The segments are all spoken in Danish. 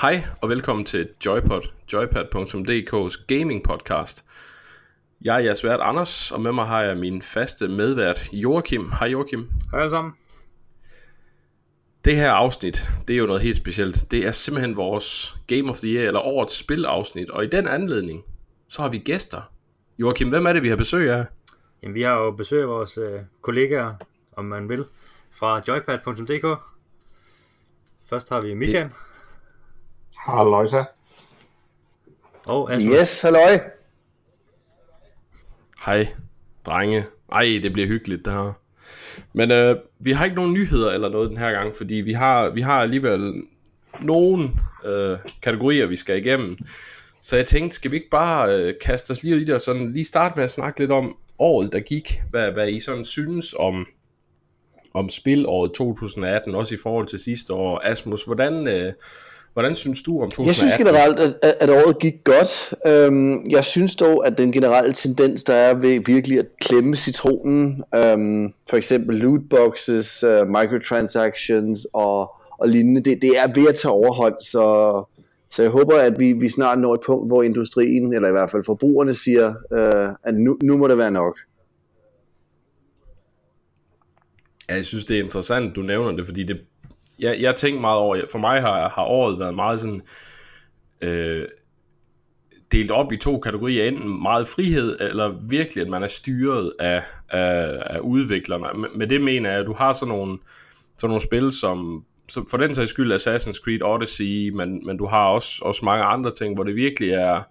Hej og velkommen til Joypod, joypad.dk's gaming podcast. Jeg er jeres vært Anders, og med mig har jeg min faste medvært Joachim. Hej Joachim. Hej alle sammen. Det her afsnit, det er jo noget helt specielt. Det er simpelthen vores Game of the Year, eller årets spilafsnit. Og i den anledning, så har vi gæster. Joachim, hvem er det, vi har besøg af? Jamen, vi har jo besøg af vores øh, kollegaer, om man vil, fra joypad.dk. Først har vi Michael. Det... Halløjsa. Og Asmus. Yes, halløj. Hej, drenge. Ej, det bliver hyggeligt det her. Men øh, vi har ikke nogen nyheder eller noget den her gang, fordi vi har, vi har alligevel nogle øh, kategorier, vi skal igennem. Så jeg tænkte, skal vi ikke bare øh, kaste os lige i det og sådan lige starte med at snakke lidt om året, der gik. Hvad, hvad I sådan synes om, om spilåret 2018, også i forhold til sidste år. Asmus, hvordan, øh, hvordan synes du om 2018? Jeg synes generelt, at, at året gik godt. Øhm, jeg synes dog, at den generelle tendens, der er ved virkelig at klemme citronen, øhm, for eksempel lootboxes, uh, microtransactions og, og lignende, det, det er ved at tage overhånd, så, så jeg håber, at vi, vi snart når et punkt, hvor industrien, eller i hvert fald forbrugerne, siger, øh, at nu, nu må det være nok. Ja, jeg synes, det er interessant, du nævner det, fordi det, jeg, jeg tænker meget over, for mig har, har året været meget sådan, øh, delt op i to kategorier, enten meget frihed, eller virkelig, at man er styret af, af, af udviklerne. Med, med det mener jeg, at du har sådan nogle, sådan nogle spil, som så for den sags skyld Assassin's Creed Odyssey, men, men du har også, også mange andre ting, hvor det virkelig er,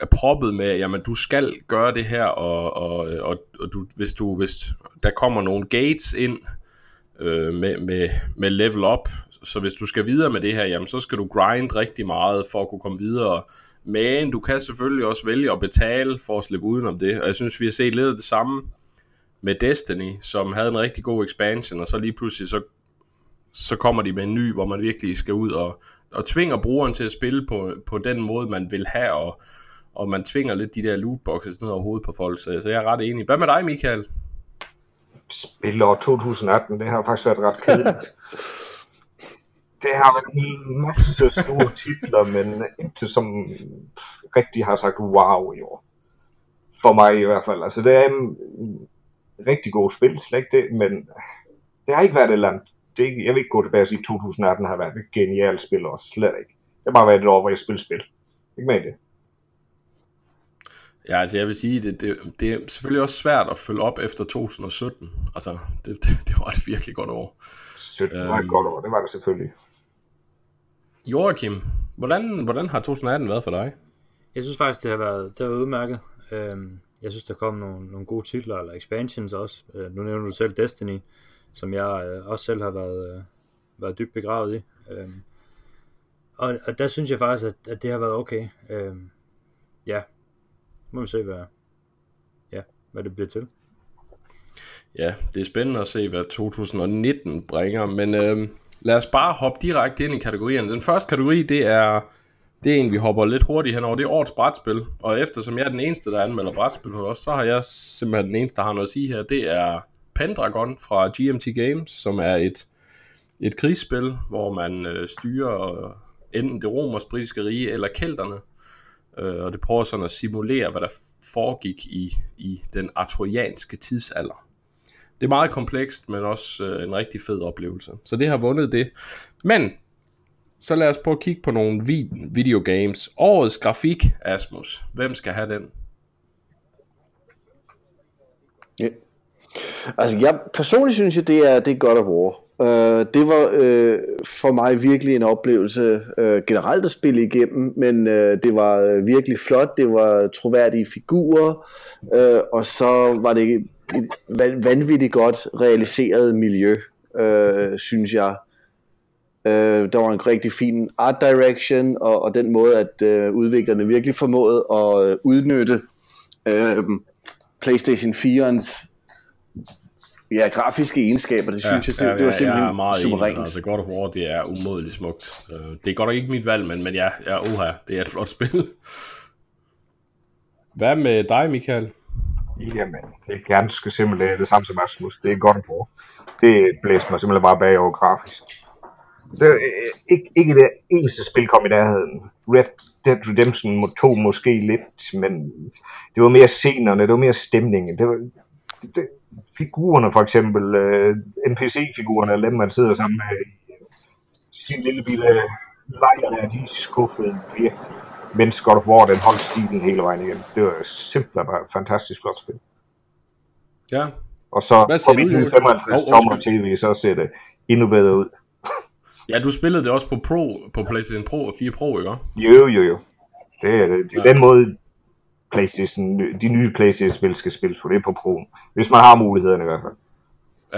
er proppet med, jamen du skal gøre det her, og, og, og, og du, hvis, du, hvis der kommer nogle gates ind øh, øh, med, med, med level up, så hvis du skal videre med det her, jamen så skal du grind rigtig meget for at kunne komme videre. Men du kan selvfølgelig også vælge at betale for at slippe udenom det, og jeg synes, vi har set lidt af det samme med Destiny, som havde en rigtig god expansion, og så lige pludselig så, så kommer de med en ny, hvor man virkelig skal ud og, og tvinger brugeren til at spille på, på den måde, man vil have, og, og man tvinger lidt de der lootboxes ned over hovedet på folk, så, så jeg er ret enig. Hvad med dig, Michael? Spilår 2018, det har faktisk været ret kedeligt. det har været en masse store titler, men ikke som rigtig har sagt wow i år. For mig i hvert fald. Altså det er en rigtig god spil, slet ikke det, men det har ikke været et andet. Det jeg vil ikke gå tilbage og sige, at 2018 har været et genialt spil også, slet ikke. Det har bare været et år, hvor jeg spiller spil. Ikke med det. Ja, altså jeg vil sige, det, det, det er selvfølgelig også svært at følge op efter 2017. Altså, det, det, det var et virkelig godt år. 17 var et øhm, godt år, det var det selvfølgelig. Joachim, hvordan, hvordan har 2018 været for dig? Jeg synes faktisk, det har været, det har været udmærket. Øhm, jeg synes, der kom nogle, nogle gode titler, eller expansions også. Øh, nu nævner du selv Destiny, som jeg øh, også selv har været, øh, været dybt begravet i. Øhm, og, og der synes jeg faktisk, at, at det har været okay. Øhm, ja, må vi se, hvad, ja, hvad det bliver til. Ja, det er spændende at se, hvad 2019 bringer, men øh, lad os bare hoppe direkte ind i kategorierne. Den første kategori, det er, det er en, vi hopper lidt hurtigt henover, det er årets brætspil, og eftersom jeg er den eneste, der anmelder brætspil hos os, så har jeg simpelthen den eneste, der har noget at sige her, det er Pendragon fra GMT Games, som er et, et krigsspil, hvor man øh, styrer øh, enten det romersk-britiske rige eller kelterne, øh, og det prøver sådan at simulere, hvad der foregik i, i den arturianske tidsalder. Det er meget komplekst, men også øh, en rigtig fed oplevelse. Så det har vundet det. Men, så lad os prøve at kigge på nogle vid- videogames. Årets grafik, Asmus. Hvem skal have den? Ja. Altså, jeg personligt synes jeg, det er, det er God of War. Uh, det var øh, for mig virkelig en oplevelse øh, generelt at spille igennem, men øh, det var øh, virkelig flot, det var troværdige figurer, øh, og så var det et vanvittigt godt realiseret miljø, øh, synes jeg. Øh, der var en rigtig fin art direction, og, og den måde, at øh, udviklerne virkelig formåede at øh, udnytte øh, PlayStation 4'ens ja, grafiske egenskaber, det synes ja, jeg, det, det var simpelthen jeg er meget suverænt. Enig, altså God of War, det er umådeligt smukt. Det er godt nok ikke mit valg, men, men ja, ja oha, det er et flot spil. Hvad med dig, Michael? Jamen, det er ganske simpelthen det samme som Asmus. Det er godt på. Det blæser mig simpelthen bare bagover grafisk. Det, er, ikke, ikke det eneste spil kom i nærheden. Red Dead Redemption 2 måske lidt, men det var mere scenerne, det var mere stemningen. Det var, det, det, figurerne for eksempel, uh, NPC-figurerne, dem man sidder sammen med i sin lille bitte lejr der, de skuffede virkelig. Mens God of War, den holdt stilen hele vejen igen. Det var simpelthen bare et fantastisk flot spil. Ja. Og så på Joachim? 55 Hov, tommer tv, så ser det endnu bedre ud. Ja, du spillede det også på Pro, på PlayStation Pro og 4 Pro, ikke? Jo, jo, jo. Det er, det er Ja. den måde, PlayStation, de nye PlayStation-spil skal spilles på. Det er på Pro. Hvis man har mulighederne i hvert fald.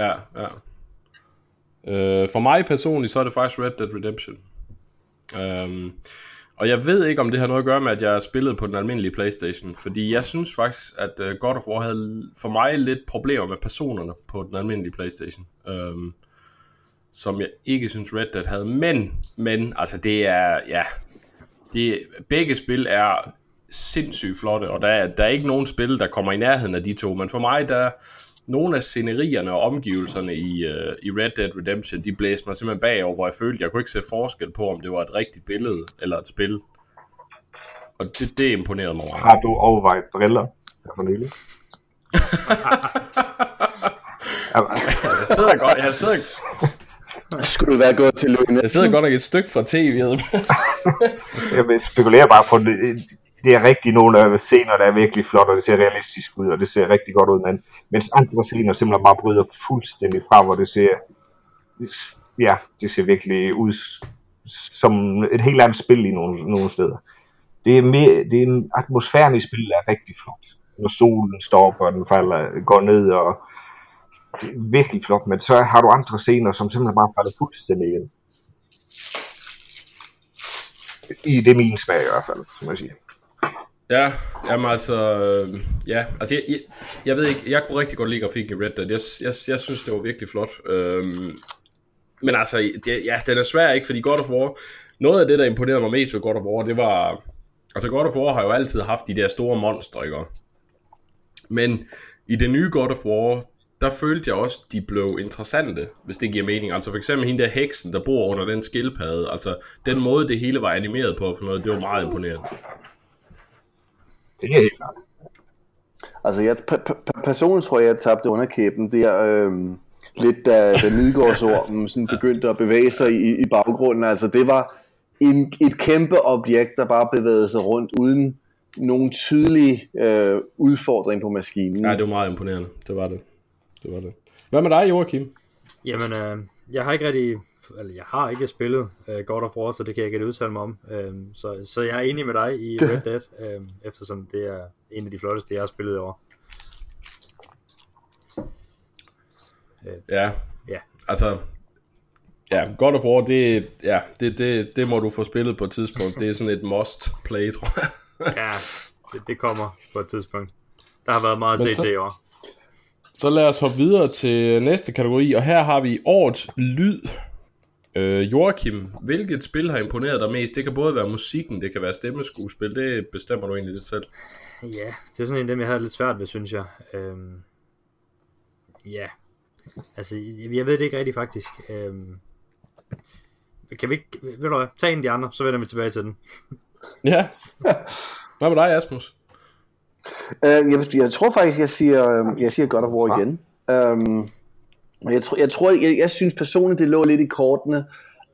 Ja, ja. Øh, for mig personligt, så er det faktisk Red Dead Redemption. Øhm, og jeg ved ikke, om det har noget at gøre med, at jeg spillede på den almindelige Playstation. Fordi jeg synes faktisk, at øh, God of War havde for mig lidt problemer med personerne på den almindelige Playstation. Øhm, som jeg ikke synes Red Dead havde. Men, men, altså det er, ja, det, begge spil er sindssygt flotte, og der er, der er ikke nogen spil, der kommer i nærheden af de to, men for mig, der nogle af scenerierne og omgivelserne i, uh, i Red Dead Redemption, de blæste mig simpelthen bagover, hvor jeg følte, jeg kunne ikke se forskel på, om det var et rigtigt billede eller et spil. Og det, det imponerede mig. Har du overvejet briller for nylig? Jeg sidder godt, jeg sidder, Skulle være gået til Lønne. jeg sidder godt nok et stykke fra tv'et. Jeg vil spekulere bare på, det, er rigtig nogle af scener, der er virkelig flot, og det ser realistisk ud, og det ser rigtig godt ud, men mens andre scener simpelthen bare bryder fuldstændig fra, hvor det ser, ja, det ser virkelig ud som et helt andet spil i nogle, nogle steder. Det er mere, det er, atmosfæren i spillet er rigtig flot. Når solen står op, og den falder, går ned, og det er virkelig flot, men så har du andre scener, som simpelthen bare falder fuldstændig igen. I det er min smag i hvert fald, som jeg siger. Ja, jamen altså, øh, ja, altså jeg, jeg, jeg ved ikke, jeg kunne rigtig godt lide grafikken i Red Dead, jeg, jeg, jeg synes det var virkelig flot, øhm, men altså, det, ja, den er svær ikke, fordi God of War, noget af det, der imponerede mig mest ved God of War, det var, altså God of War har jo altid haft de der store monstre, ikke? Men i det nye God of War, der følte jeg også, de blev interessante, hvis det giver mening. Altså for eksempel hende der heksen, der bor under den skildpadde. Altså den måde, det hele var animeret på for noget, det var meget imponerende. Det er helt klart. Altså, jeg, p- p- personligt tror jeg, jeg tabte underkæben der, øhm, lidt da, da Midgårdsormen sådan begyndte at bevæge sig i, i baggrunden. Altså, det var en, et kæmpe objekt, der bare bevægede sig rundt uden nogen tydelig øh, udfordring på maskinen. Ja, det var meget imponerende. Det var det. Det var det. Hvad med dig, Joachim? Jamen, øh, jeg har ikke rigtig, eller jeg har ikke spillet øh, God of War, så det kan jeg ikke udtale mig om. Øh, så, så jeg er enig med dig i Red Dead, øh, eftersom det er en af de flotteste, jeg har spillet i år. Ja. Ja. Altså, ja, God of War, det, ja, det, det, det må du få spillet på et tidspunkt. Det er sådan et must play, tror jeg. Ja, det, det kommer på et tidspunkt. Der har været meget Men CT så- i år. Så lad os hoppe videre til næste kategori, og her har vi årets lyd. Øh, Joachim, hvilket spil har imponeret dig mest? Det kan både være musikken, det kan være stemmeskuespil, det bestemmer du egentlig lidt selv. Ja, det er sådan en af dem, jeg havde lidt svært ved, synes jeg. Øhm, ja, altså, jeg jeg ved det ikke rigtigt faktisk. Øhm, kan vi ikke, ved du hvad, tag en af de andre, så vender vi tilbage til den. Ja. Hvad med dig, Asmus? Øh, jeg, jeg tror faktisk, jeg siger, øh, jeg siger God of War igen. Um, jeg, tror, jeg, tror, jeg, jeg synes personligt, det lå lidt i kortene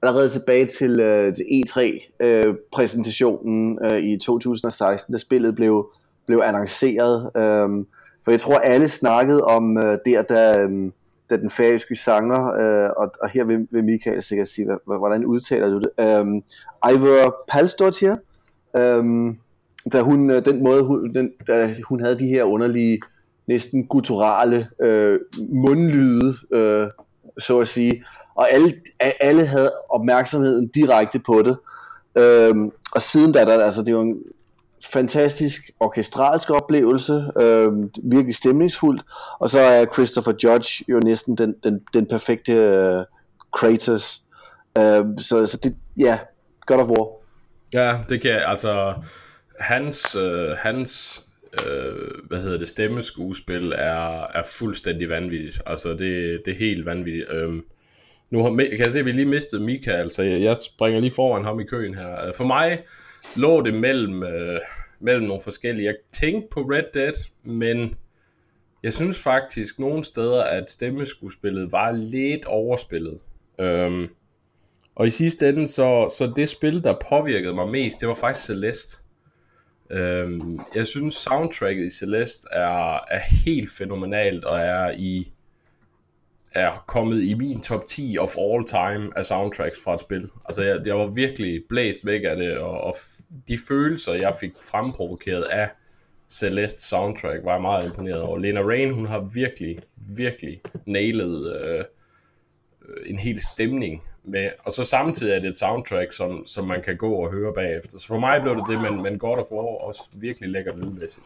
allerede tilbage til, øh, til E3-præsentationen øh, øh, i 2016, da spillet blev, blev annonceret. Øh, for jeg tror, alle snakkede om øh, der, da, øh, da den færøske sanger, øh, og, og her vil, vil Michael sikkert sige, hva- hvordan udtaler du det? Øh, Ivor Palstortier, øh, da hun, øh, den måde, hun, den, da hun havde de her underlige, næsten gutturale øh, mundlyde, øh, så at sige, og alle, alle havde opmærksomheden direkte på det. Øh, og siden da, der, altså det var en fantastisk orkestralsk oplevelse, øh, virkelig stemningsfuldt, og så er Christopher Judge jo næsten den, den, den perfekte øh, Kratos. Øh, så, så det, ja, God of War. Ja, det kan altså hans øh, hans øh, hvad hedder det stemmeskuespil er er fuldstændig vanvittigt. Altså det det er helt vanvittigt. Øhm, nu har, kan jeg se, at vi lige mistede Mika, altså jeg, jeg springer lige foran ham i køen her. Øh, for mig lå det mellem, øh, mellem nogle forskellige. Jeg tænkte på Red Dead, men jeg synes faktisk nogle steder, at stemmeskuespillet var lidt overspillet. Øhm, og i sidste ende, så, så det spil, der påvirkede mig mest, det var faktisk Celeste. Øhm, jeg synes, soundtracket i Celeste er, er helt fænomenalt, og er i er kommet i min top 10 of all time af soundtracks fra et spil. Altså, jeg, jeg var virkelig blæst væk af det, og, og de følelser, jeg fik fremprovokeret af Celeste soundtrack, var jeg meget imponeret over. Lena Rain, hun har virkelig, virkelig nailet øh, øh en hel stemning med, og så samtidig er det et soundtrack, som, som man kan gå og høre bagefter. Så for mig blev det det, men, men God of War også virkelig lækkert lydmæssigt.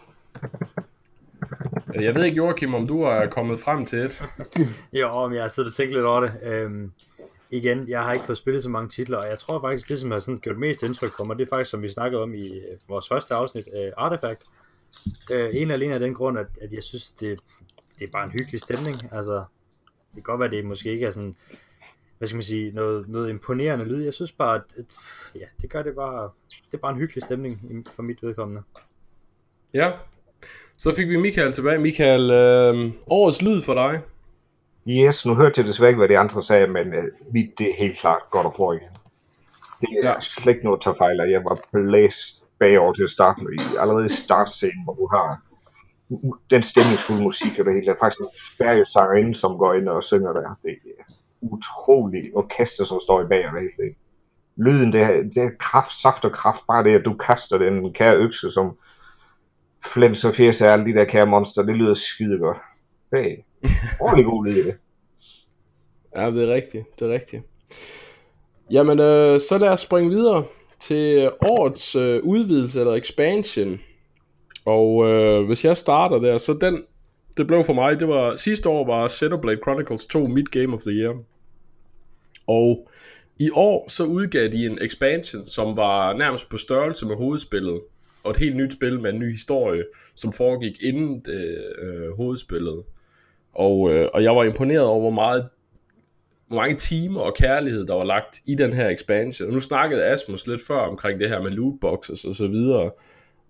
Jeg ved ikke, Joachim, om du er kommet frem til et? jo, men jeg har siddet og tænkt lidt over det. Øhm, igen, jeg har ikke fået spillet så mange titler, og jeg tror faktisk, det som har sådan gjort mest indtryk på mig, det er faktisk, som vi snakkede om i øh, vores første afsnit, øh, Artifact. Øh, en alene af den grund, at, at jeg synes, det, det er bare en hyggelig stemning. Altså, det kan godt være, at det måske ikke er sådan, hvad skal man sige, noget, noget imponerende lyd. Jeg synes bare, at, at ja, det gør det bare, det er bare en hyggelig stemning for mit vedkommende. Ja, så fik vi Michael tilbage. Michael, øh, årets lyd for dig? Yes, nu hørte jeg desværre ikke, hvad de andre sagde, men uh, mit, det er helt klart godt at få igen. Det er ja. slet ikke noget at tage fejl af. Jeg var blæst bagover til at starte med. Allerede i startscenen, hvor du har den stemningsfulde musik og det hele. Der er faktisk en færdig sangerinde, som går ind og synger der. Det er utroligt orkester, som står i bag og det. Lyden, det er, det er kraft, saft og kraft. Bare det, at du kaster den kære økse, som Flems og Fjers er alle de der kære monster, det lyder skide godt. Det er ordentlig god lyd i det. Ja, det er rigtigt, det er rigtigt. Jamen, øh, så lad os springe videre til årets øh, udvidelse eller expansion. Og øh, hvis jeg starter der, så den, det blev for mig, det var, sidste år var Xenoblade Chronicles 2 mit Game of the Year. Og i år så udgav de en expansion, som var nærmest på størrelse med hovedspillet og et helt nyt spil med en ny historie, som foregik inden det, øh, hovedspillet. Og, øh, og jeg var imponeret over, hvor meget hvor mange timer og kærlighed, der var lagt i den her expansion. Og nu snakkede Asmus lidt før omkring det her med lootboxes og så videre.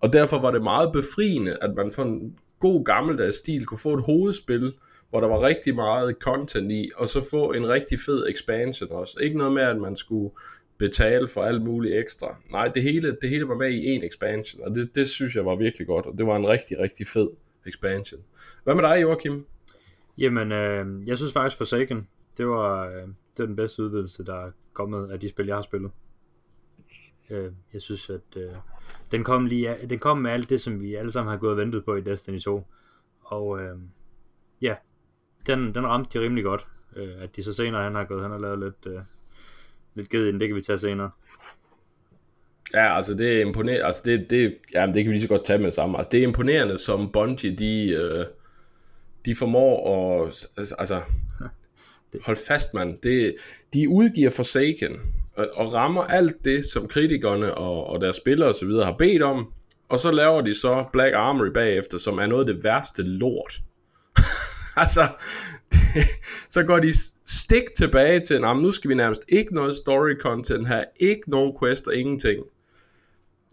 Og derfor var det meget befriende, at man sådan god gammeldags stil kunne få et hovedspil, hvor der var rigtig meget content i, og så få en rigtig fed expansion også. Ikke noget med, at man skulle betale for alt muligt ekstra. Nej, det hele, det hele var med i en expansion, og det, det synes jeg var virkelig godt, og det var en rigtig, rigtig fed expansion. Hvad med dig, Joachim? Jamen, øh, jeg synes faktisk Forsaken, det var, øh, det var den bedste udvidelse, der er kommet af de spil, jeg har spillet. Øh, jeg synes, at øh, den, kom lige, den kom med alt det, som vi alle sammen har gået og ventet på i Destiny 2. Og øh, ja, den, den ramte de rimelig godt. Øh, at de så senere han har gået hen og lavet lidt, øh, lidt givet ind, det kan vi tage senere. Ja, altså det er imponerende, altså det, det, ja, det kan vi lige så godt tage med det samme. Altså det er imponerende, som Bungie, de, øh, de formår at, altså, hold fast mand, det, de udgiver Forsaken, og, og rammer alt det, som kritikerne og, og deres spillere osv. har bedt om, og så laver de så Black Armory bagefter, som er noget af det værste lort. altså, så går de stik tilbage til, at nu skal vi nærmest ikke noget story content her, ikke nogen quest og ingenting.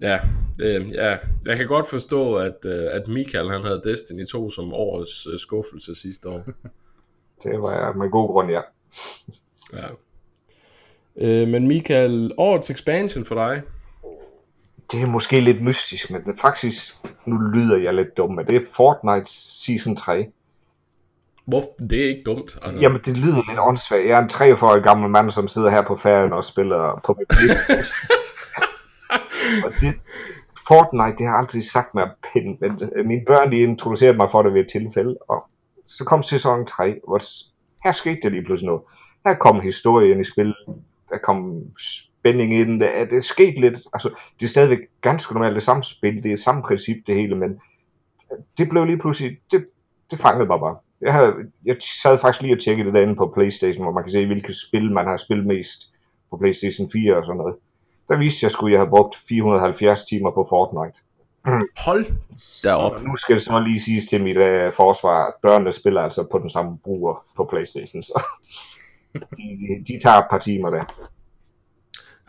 Ja, øh, ja, jeg kan godt forstå, at, øh, at Michael han havde Destiny 2 som årets øh, skuffelse sidste år. det var jeg med god grund, ja. ja. Øh, men Michael, årets expansion for dig? Det er måske lidt mystisk, men det faktisk, nu lyder jeg lidt dum, men det er Fortnite Season 3. Hvor, det er ikke dumt. Altså. Jamen, det lyder lidt åndssvagt. Jeg er en 43-årig gammel mand, som sidder her på færgen og spiller på mit og det, Fortnite, det har jeg altid sagt mig pind, men øh, mine børn, de introducerede mig for det ved et tilfælde, og så kom sæson 3, hvor her skete det lige pludselig noget. Her kom historien i spil, der kom spænding i den, det, det skete lidt, altså det er stadigvæk ganske normalt det samme spil, det er samme princip det hele, men det blev lige pludselig, det, det fangede mig bare. Jeg, havde, jeg sad faktisk lige og tjekkede det derinde på Playstation, hvor man kan se, hvilke spil man har spillet mest på Playstation 4 og sådan noget. Der viste jeg, skulle jeg have brugt 470 timer på Fortnite. Hold da op. Nu skal det så lige siges til mit uh, forsvar, at børnene spiller altså på den samme bruger på Playstation. Så. De, de, tager et par timer der.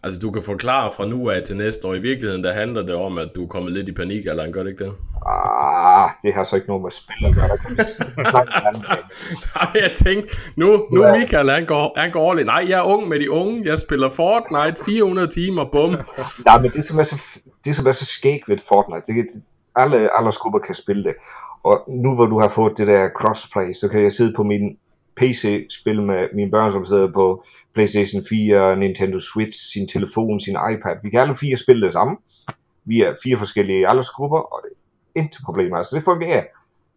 Altså, du kan forklare fra nu af til næste år. I virkeligheden, der handler det om, at du er kommet lidt i panik, eller gør det ikke det? Ah, det har så ikke noget med spil at gøre. Nej, jeg tænkte, nu, nu Ja. Michael, han går, han går all. Nej, jeg er ung med de unge. Jeg spiller Fortnite 400 timer, bum. Nej, men det som er så, det som er så skæg ved Fortnite, det, det, alle aldersgrupper kan spille det. Og nu hvor du har fået det der crossplay, så kan jeg sidde på min PC-spil med mine børn, som sidder på PlayStation 4, Nintendo Switch, sin telefon, sin iPad. Vi kan alle fire spille det samme. Vi er fire forskellige aldersgrupper, og det er intet problem. Altså, det fungerer.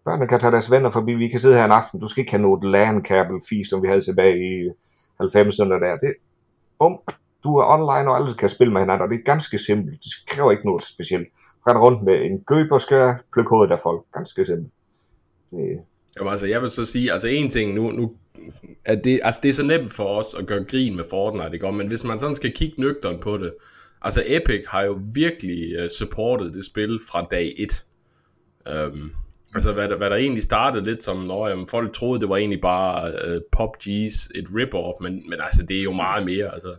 Børnene kan tage deres venner forbi. Vi kan sidde her en aften. Du skal ikke have noget lan cable fis, som vi havde tilbage i 90'erne der. Det, bum, du er online, og alle kan spille med hinanden, og det er ganske simpelt. Det kræver ikke noget specielt. Rende rundt med en gøb og pluk hovedet af folk. Ganske simpelt. Det, Jamen, altså, jeg vil så sige, altså en ting nu, nu at det, altså, det er så nemt for os at gøre grin med Fortnite, ikke? Men hvis man sådan skal kigge nøgteren på det, altså Epic har jo virkelig uh, supportet det spil fra dag 1. Um, altså hvad der, hvad der egentlig startede lidt som, når jamen, folk troede, det var egentlig bare uh, PUBG's et rip-off, men, men altså det er jo meget mere, altså.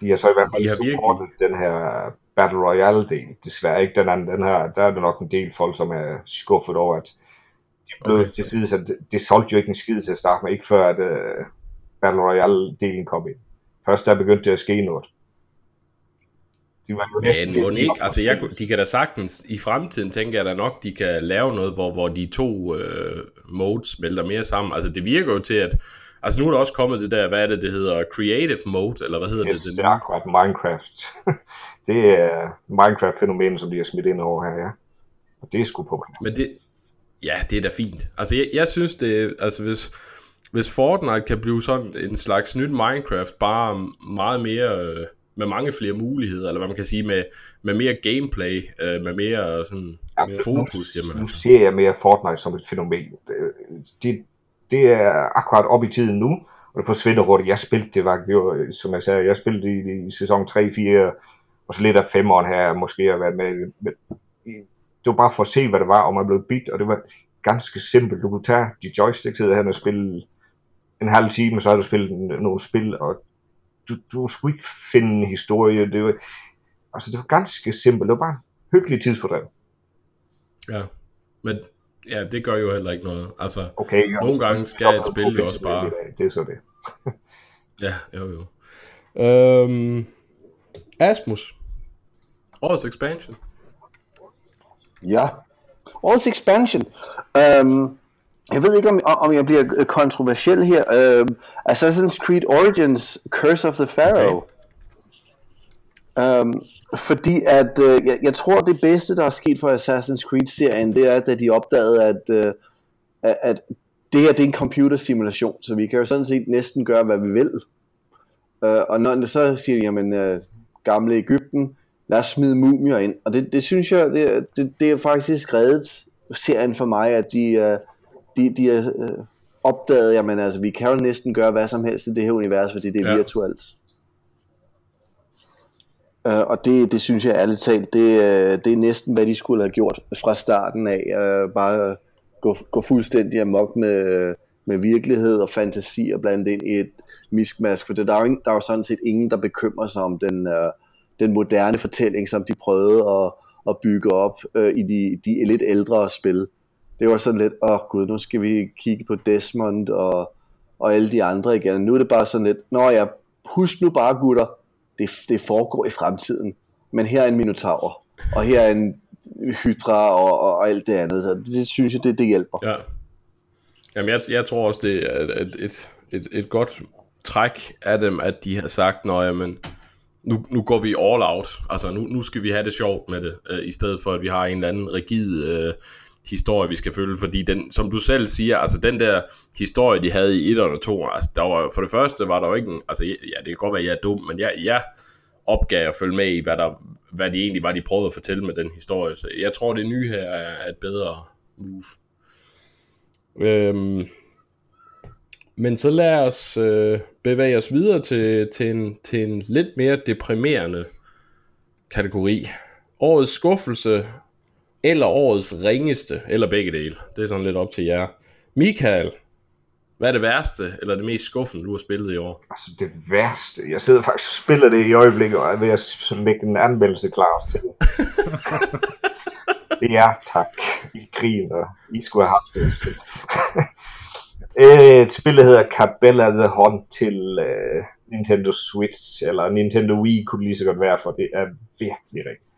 de har så i hvert fald har virkelig- supportet den her Battle Royale del. Desværre ikke den anden. Den her, der er det nok en del folk, som er skuffet over, at de blev Okay. til side, så det, det, solgte jo ikke en skid til at starte med, ikke før at uh, Battle Royale-delen kom ind. Først der begyndte det at ske noget. De var jo næsten Men ikke, altså jeg, de kan da sagtens, i fremtiden tænker jeg da nok, de kan lave noget, hvor, hvor de to øh, modes smelter mere sammen. Altså det virker jo til, at, altså nu er der også kommet det der, hvad er det, det hedder, creative mode, eller hvad hedder Yes, det? det er akkurat Minecraft. det er Minecraft-fænomenet, som de har smidt ind over her, ja. Og det er sgu på. Men det, ja, det er da fint. Altså jeg, jeg synes det, altså hvis, hvis Fortnite kan blive sådan en slags nyt Minecraft, bare meget mere, øh, med mange flere muligheder, eller hvad man kan sige, med, med mere gameplay, øh, med mere sådan, Ja, mere nu, fokus, jamen nu altså. ser jeg mere Fortnite som et fænomen. Det, det, det er akkurat op i tiden nu, og det forsvinder hurtigt. Jeg spillede det, var, det var, som jeg sagde, jeg spillede det i, i sæson 3, 4, og så lidt af femmeren her, måske har været med. Men det var bare for at se, hvad det var, og man blev bit, og det var ganske simpelt. Du kunne tage de joysticks her og spille en halv time, så har du spillet nogle spil, og du, du skulle ikke finde en historie. Det var, altså, det var ganske simpelt. Det var bare hyggelig tidsfordrev. Ja, men ja, det gør jo heller ikke noget. Altså, Okay, og Nogle gange skal et spil jo også bare-. Det er så det. ja, jo jo. Øhm, Asmus. Årets expansion. Ja. Årets expansion. Um, jeg ved ikke, om, om jeg bliver øh, kontroversiel her. Um, Assassin's Creed Origins Curse of the Pharaoh. Um, fordi at uh, jeg, jeg tror, det bedste, der er sket for Assassin's Creed-serien, det er, da de opdagede, at, uh, at, at det her det er en computersimulation, så vi kan jo sådan set næsten gøre, hvad vi vil. Uh, og når så siger jamen, uh, gamle Ægypten, lad os smide mumier ind. Og det, det synes jeg, det, er- det, det er faktisk reddet serien for mig, at de, uh, de, de har uh, opdaget, jamen altså, vi kan jo næsten gøre hvad som helst i det her univers, fordi det er Ja. virtuelt. Uh, og det, det synes jeg ærligt talt, det, det er næsten hvad de skulle have gjort fra starten af. Uh, bare gå, gå fuldstændig amok med, med virkelighed og fantasi og blande ind i et miskmask. For det, der, er jo ingen, der er jo sådan set ingen, der bekymrer sig om den, uh, den moderne fortælling, som de prøvede at, at bygge op øh, i de, de lidt ældre spil. Det var sådan lidt, åh oh, gud, nu skal vi kigge på Desmond og, og alle de andre igen. Nu er det bare sådan lidt, nå ja, husk nu bare gutter, det, det foregår i fremtiden. Men her er en minotaur, og her er en hydra og, og, og alt det andet. Så det, det synes jeg, det, det hjælper. Ja. Jamen, jeg, jeg tror også, det er et, et, et, et, godt træk af dem, at de har sagt, nå jamen, nu, nu går vi all out. Altså, nu, nu skal vi have det sjovt med det, øh, i stedet for, at vi har en eller anden rigid øh, historie, vi skal følge. Fordi den, som du selv siger, altså den der historie, de havde i 1 og 2, altså, der var, for det første var der jo ikke en, altså, ja, det kan godt være, at jeg er dum, men jeg, jeg opgav at følge med i, hvad, der, hvad de egentlig var, de prøvede at fortælle med den historie. Så jeg tror, det nye her er et bedre move. Øhm, men så lad os øh, bevæge os videre til, til, en, til en lidt mere deprimerende kategori. Årets skuffelse, eller årets ringeste, eller begge dele. Det er sådan lidt op til jer. Michael, Hvad er det værste, eller det mest skuffende, du har spillet i år? Altså det værste, jeg sidder faktisk og spiller det i øjeblikket, og er ved at lægge en anmeldelse klar til. ja, tak. I griner. I skulle have haft det spil. Et spil, der hedder Cabela the Hunt til uh, Nintendo Switch, eller Nintendo Wii kunne det lige så godt være, for det er virkelig rigtigt.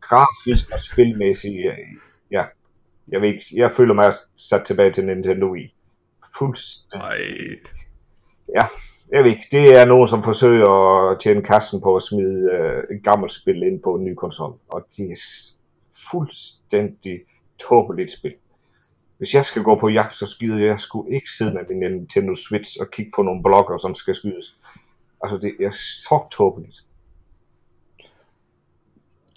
Grafisk og spilmæssigt, ja, jeg, ved ikke, jeg føler mig sat tilbage til Nintendo Wii. Fuldstændig. Ja, jeg ved ikke. Det er nogen, som forsøger at tjene kassen på at smide uh, et gammelt spil ind på en ny konsol. Og det er fuldstændig tåbeligt spil. Hvis jeg skal gå på jagt, så skider jeg skulle ikke sidde med min Nintendo Switch og kigge på nogle blokker, som skal skydes. Altså, det er så tåbeligt.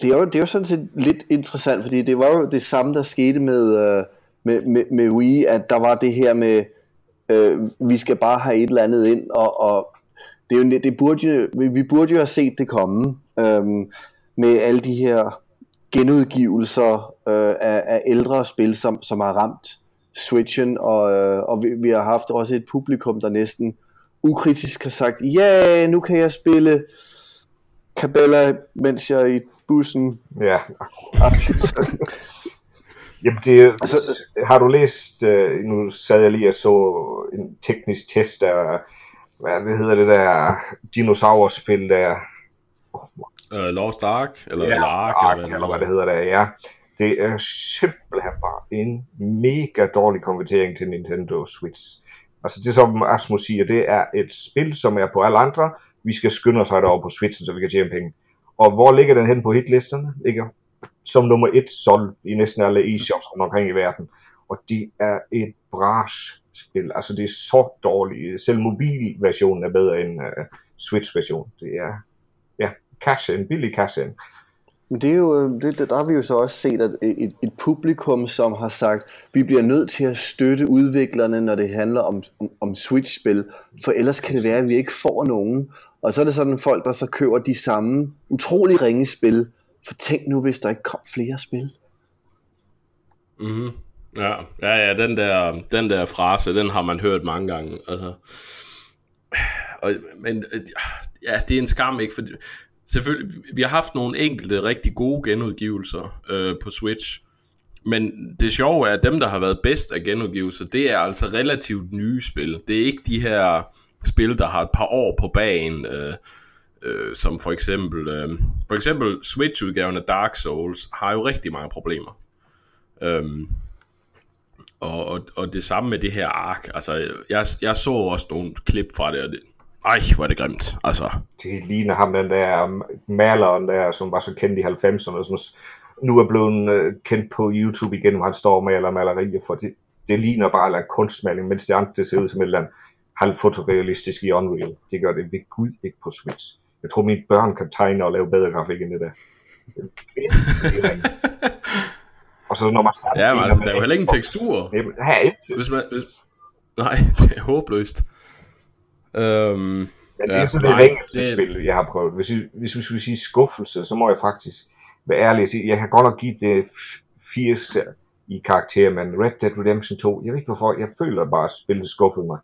Det er, jo, det er jo sådan set lidt interessant, fordi det var jo det samme, der skete med, øh, med, med, med Wii, at der var det her med, øh, vi skal bare have et eller andet ind, og, og det er jo, det burde jo, vi burde jo have set det komme, øh, med alle de her genudgivelser øh, af, af ældre spil, som, som har ramt Switchen, og, øh, og vi, vi har haft også et publikum, der næsten ukritisk har sagt, ja, yeah, nu kan jeg spille Cabela, mens jeg er i bussen. Ja. Jamen det, altså, har du læst, uh, nu sad jeg lige og så en teknisk test af, hvad det hedder det der dinosaurspil der, Uh, Lost Ark, eller, ja, eller Ark, Ark, eller, eller hvad det hedder der, ja. Det er simpelthen bare en mega dårlig konvertering til Nintendo Switch. Altså det som Asmus siger, det er et spil, som er på alle andre. Vi skal skynde os over på Switchen, så vi kan tjene penge. Og hvor ligger den hen på hitlisterne? Ligger som nummer et solgt i næsten alle e-shops rundt omkring i verden. Og det er et brash spil. Altså det er så dårligt. Selv mobilversionen er bedre end uh, Switch-versionen. Det er ja, cash in, billig cash in. Men det er jo, det, der har vi jo så også set, at et, et publikum, som har sagt, vi bliver nødt til at støtte udviklerne, når det handler om, om, om Switch-spil, for ellers kan det være, at vi ikke får nogen. Og så er det sådan folk, der så køber de samme utrolig ringe spil, for tænk nu, hvis der ikke kom flere spil. Mm-hmm. Ja, ja, ja, den der, den der frase, den har man hørt mange gange. Altså, og, men ja, det er en skam, ikke? For selvfølgelig, vi har haft nogle enkelte rigtig gode genudgivelser øh, på Switch, men det sjove er, at dem, der har været bedst af genudgivelser, det er altså relativt nye spil. Det er ikke de her spil, der har et par år på bagen, øh, øh, som for eksempel, øh, for eksempel Switch-udgaven af Dark Souls har jo rigtig mange problemer. Øhm, og, og, og det samme med det her ark. Altså, jeg, jeg så også nogle klip fra det, og det, ej, hvor er det grimt, altså. Det ligner ham, den der maleren der, som var så kendt i 90'erne, som nu er blevet uh, kendt på YouTube igen, hvor han står og maler malerier, for det, det ligner bare en kunstmaling, mens det andet det ser ud som et eller andet halvfotorealistisk i Unreal. Det gør det ved Gud ikke på Switch. Jeg tror, mine børn kan tegne og lave bedre grafik end det der. Det er fedt, og så når man starter... Ja, men altså, der er jo heller ingen tekstur. Her hvis man, hvis, Nej, det er håbløst. Øhm, Men det er sådan det ringeste det... spil, jeg har prøvet. Hvis, hvis vi skulle sige skuffelse, så må jeg faktisk være ærlig og sige, jeg kan godt nok give det 80 i karakter, men Red Dead Redemption 2, jeg ved ikke hvorfor, jeg føler bare, at spillet skuffede mig.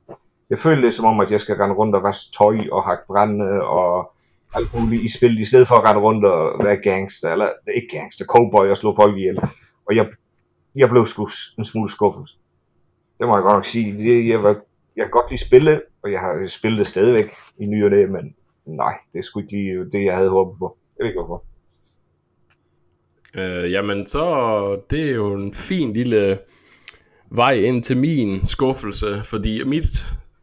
Jeg føler det som om, at jeg skal rende rundt og vaske tøj og hakke brænde og alt muligt i spillet, i stedet for at rende rundt og være gangster, eller ikke gangster, cowboy og slå folk ihjel. Og jeg, jeg blev sgu en smule skuffet. Det må jeg godt nok sige. Det, jeg, var, jeg kan godt lide spille, og jeg har spillet det stadigvæk i ny og det, men nej, det er sgu ikke lige det, jeg havde håbet på. Jeg ved ikke hvorfor. Øh, jamen, så det er jo en fin lille vej ind til min skuffelse, fordi mit,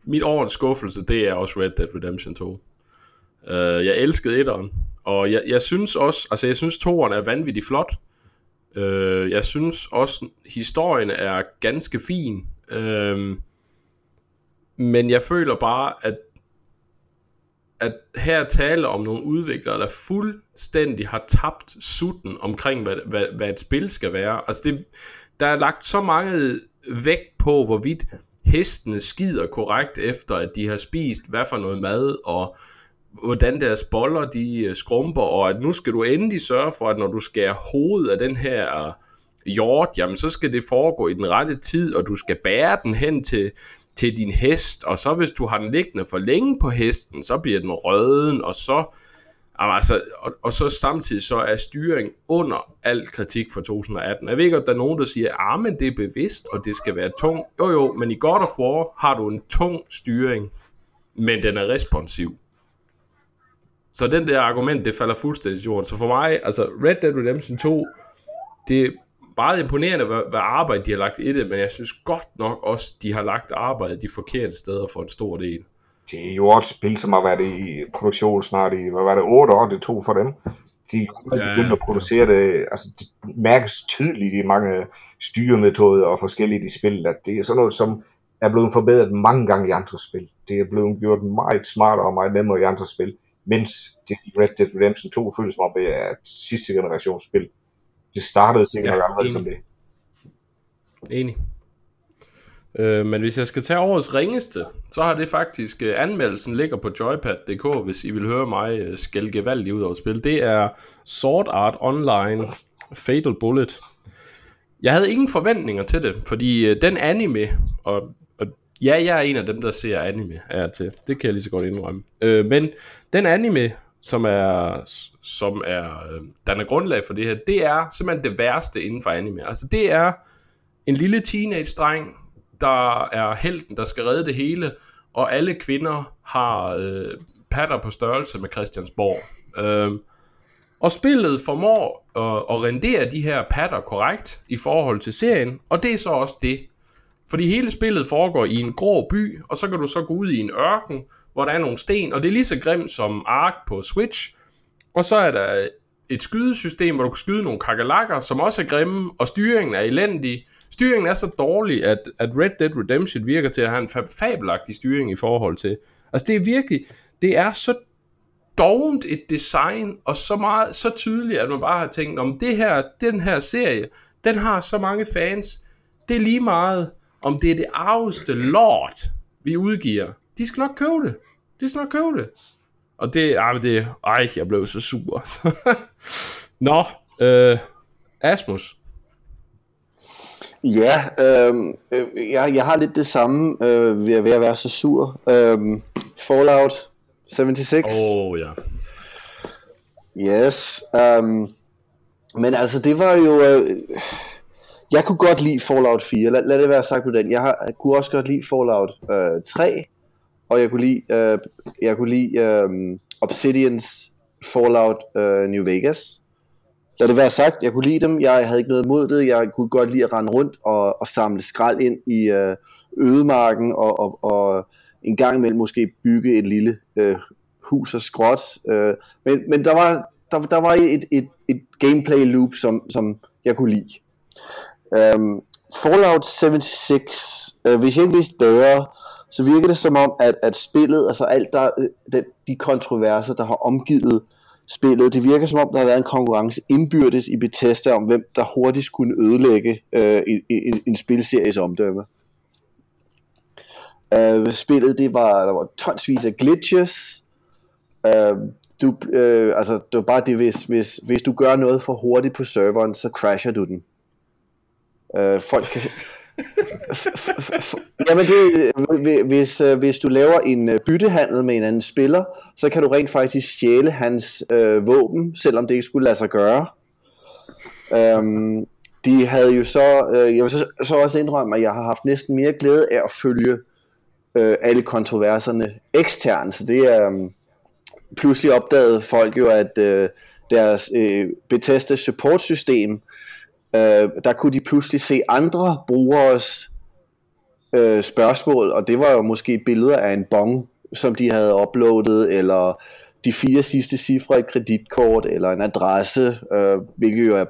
mit årets skuffelse, det er også Red Dead Redemption 2. Øh, jeg elskede etteren, og jeg, jeg synes også, altså jeg synes toeren er vanvittigt flot. Øh, jeg synes også, historien er ganske fin. Øh, men jeg føler bare, at at her tale om nogle udviklere, der fuldstændig har tabt sutten omkring, hvad, hvad, hvad et spil skal være. Altså det, der er lagt så mange vægt på, hvorvidt hestene skider korrekt efter, at de har spist hvad for noget mad, og hvordan deres boller de øh, skrumper, og at nu skal du endelig sørge for, at når du skærer hovedet af den her øh, hjort, jamen så skal det foregå i den rette tid, og du skal bære den hen til til din hest, og så hvis du har den liggende for længe på hesten, så bliver den røden, og så Altså, og, og så samtidig så er styring under al kritik for 2018. Jeg ved ikke, at der er nogen, der siger, at ah, men det er bevidst, og det skal være tung. Jo jo, men i God of War har du en tung styring, men den er responsiv. Så den der argument, det falder fuldstændig i jorden. Så for mig, altså Red Dead Redemption 2, det meget imponerende, hvad, hvad arbejde de har lagt i det, men jeg synes godt nok også, de har lagt arbejde de forkerte steder for en stor del. Det er jo også et spil, som har været i produktion snart i, hvad var det, 8 år, det tog for dem. De er ja, begyndt at producere det, altså det mærkes tydeligt i mange styremetoder og forskellige i spil, at det er sådan noget, som er blevet forbedret mange gange i andre spil. Det er blevet gjort meget smartere og meget nemmere i andre spil, mens det Red Dead Redemption 2 føles som om det er et sidste generations spil. Det startede sikkert ja, allerede som det. Enig. Øh, men hvis jeg skal tage årets ringeste, så har det faktisk, øh, anmeldelsen ligger på joypad.dk, hvis I vil høre mig øh, skælde gevaldigt ud over spil. Det er Sword Art Online Fatal Bullet. Jeg havde ingen forventninger til det, fordi øh, den anime, og, og ja, jeg er en af dem, der ser anime er til. Det kan jeg lige så godt indrømme. Øh, men den anime, som er, som er, øh, der er grundlag for det her, det er simpelthen det værste inden for anime. Altså det er en lille teenage-dreng, der er helten, der skal redde det hele, og alle kvinder har øh, patter på størrelse med Christiansborg. Øh, og spillet formår at, at rendere de her patter korrekt i forhold til serien, og det er så også det. Fordi hele spillet foregår i en grå by, og så kan du så gå ud i en ørken, hvor der er nogle sten, og det er lige så grimt som Ark på Switch. Og så er der et skydesystem, hvor du kan skyde nogle kakalakker, som også er grimme, og styringen er elendig. Styringen er så dårlig, at, at Red Dead Redemption virker til at have en fabelagtig styring i forhold til. Altså det er virkelig, det er så dovent et design, og så meget, så tydeligt, at man bare har tænkt, om det her, den her serie, den har så mange fans, det er lige meget, om det er det arveste lort, vi udgiver. De skal nok købe det. De skal nok købe det. Og det, ej, det, ej, jeg blev så sur. Nå, øh, Asmus. Ja, øh, jeg, jeg har lidt det samme øh, ved, ved at være så sur. Øh, Fallout 76. Åh, oh, ja. Yes. Um, men altså, det var jo... Øh, jeg kunne godt lide Fallout 4. Lad, lad det være sagt på den. Jeg, har, jeg kunne også godt lide Fallout øh, 3 og jeg kunne lide, øh, jeg kunne lide øh, Obsidians Fallout øh, New Vegas. Lad det være sagt, jeg kunne lide dem, jeg havde ikke noget imod det, jeg kunne godt lide at rende rundt og, og samle skrald ind i øh, ødemarken, og, og, og en gang imellem måske bygge et lille øh, hus og skråt. Øh, men, men der var, der, der var et, et, et gameplay loop, som, som jeg kunne lide. Um, Fallout 76, øh, hvis jeg ikke vidste bedre, så virker det som om, at, at spillet, altså alt der, øh, de, de kontroverser, der har omgivet spillet, det virker som om, der har været en konkurrence indbyrdes i Bethesda om, hvem der hurtigst kunne ødelægge øh, en, en, en spilseries omdømme. Øh, spillet, det var, der var tonsvis af glitches, øh, du, øh, altså det var bare det, hvis, hvis, hvis du gør noget for hurtigt på serveren, så crasher du den. Øh, folk kan, Jamen det, øh, hvis, øh, hvis du laver en øh, byttehandel med en anden spiller, så kan du rent faktisk stjæle hans øh, våben, selvom det ikke skulle lade sig gøre. Øhm, de havde jo så, øh, jeg vil så, så også indrømme, at jeg har haft næsten mere glæde af at følge øh, alle kontroverserne eksternt, så det er øh, pludselig opdaget folk jo, at øh, deres øh, Bethesda support system øh, der kunne de pludselig se andre brugeres øh, spørgsmål, og det var jo måske billeder af en bong, som de havde uploadet, eller de fire sidste cifre i et kreditkort, eller en adresse, øh, hvilket jo er,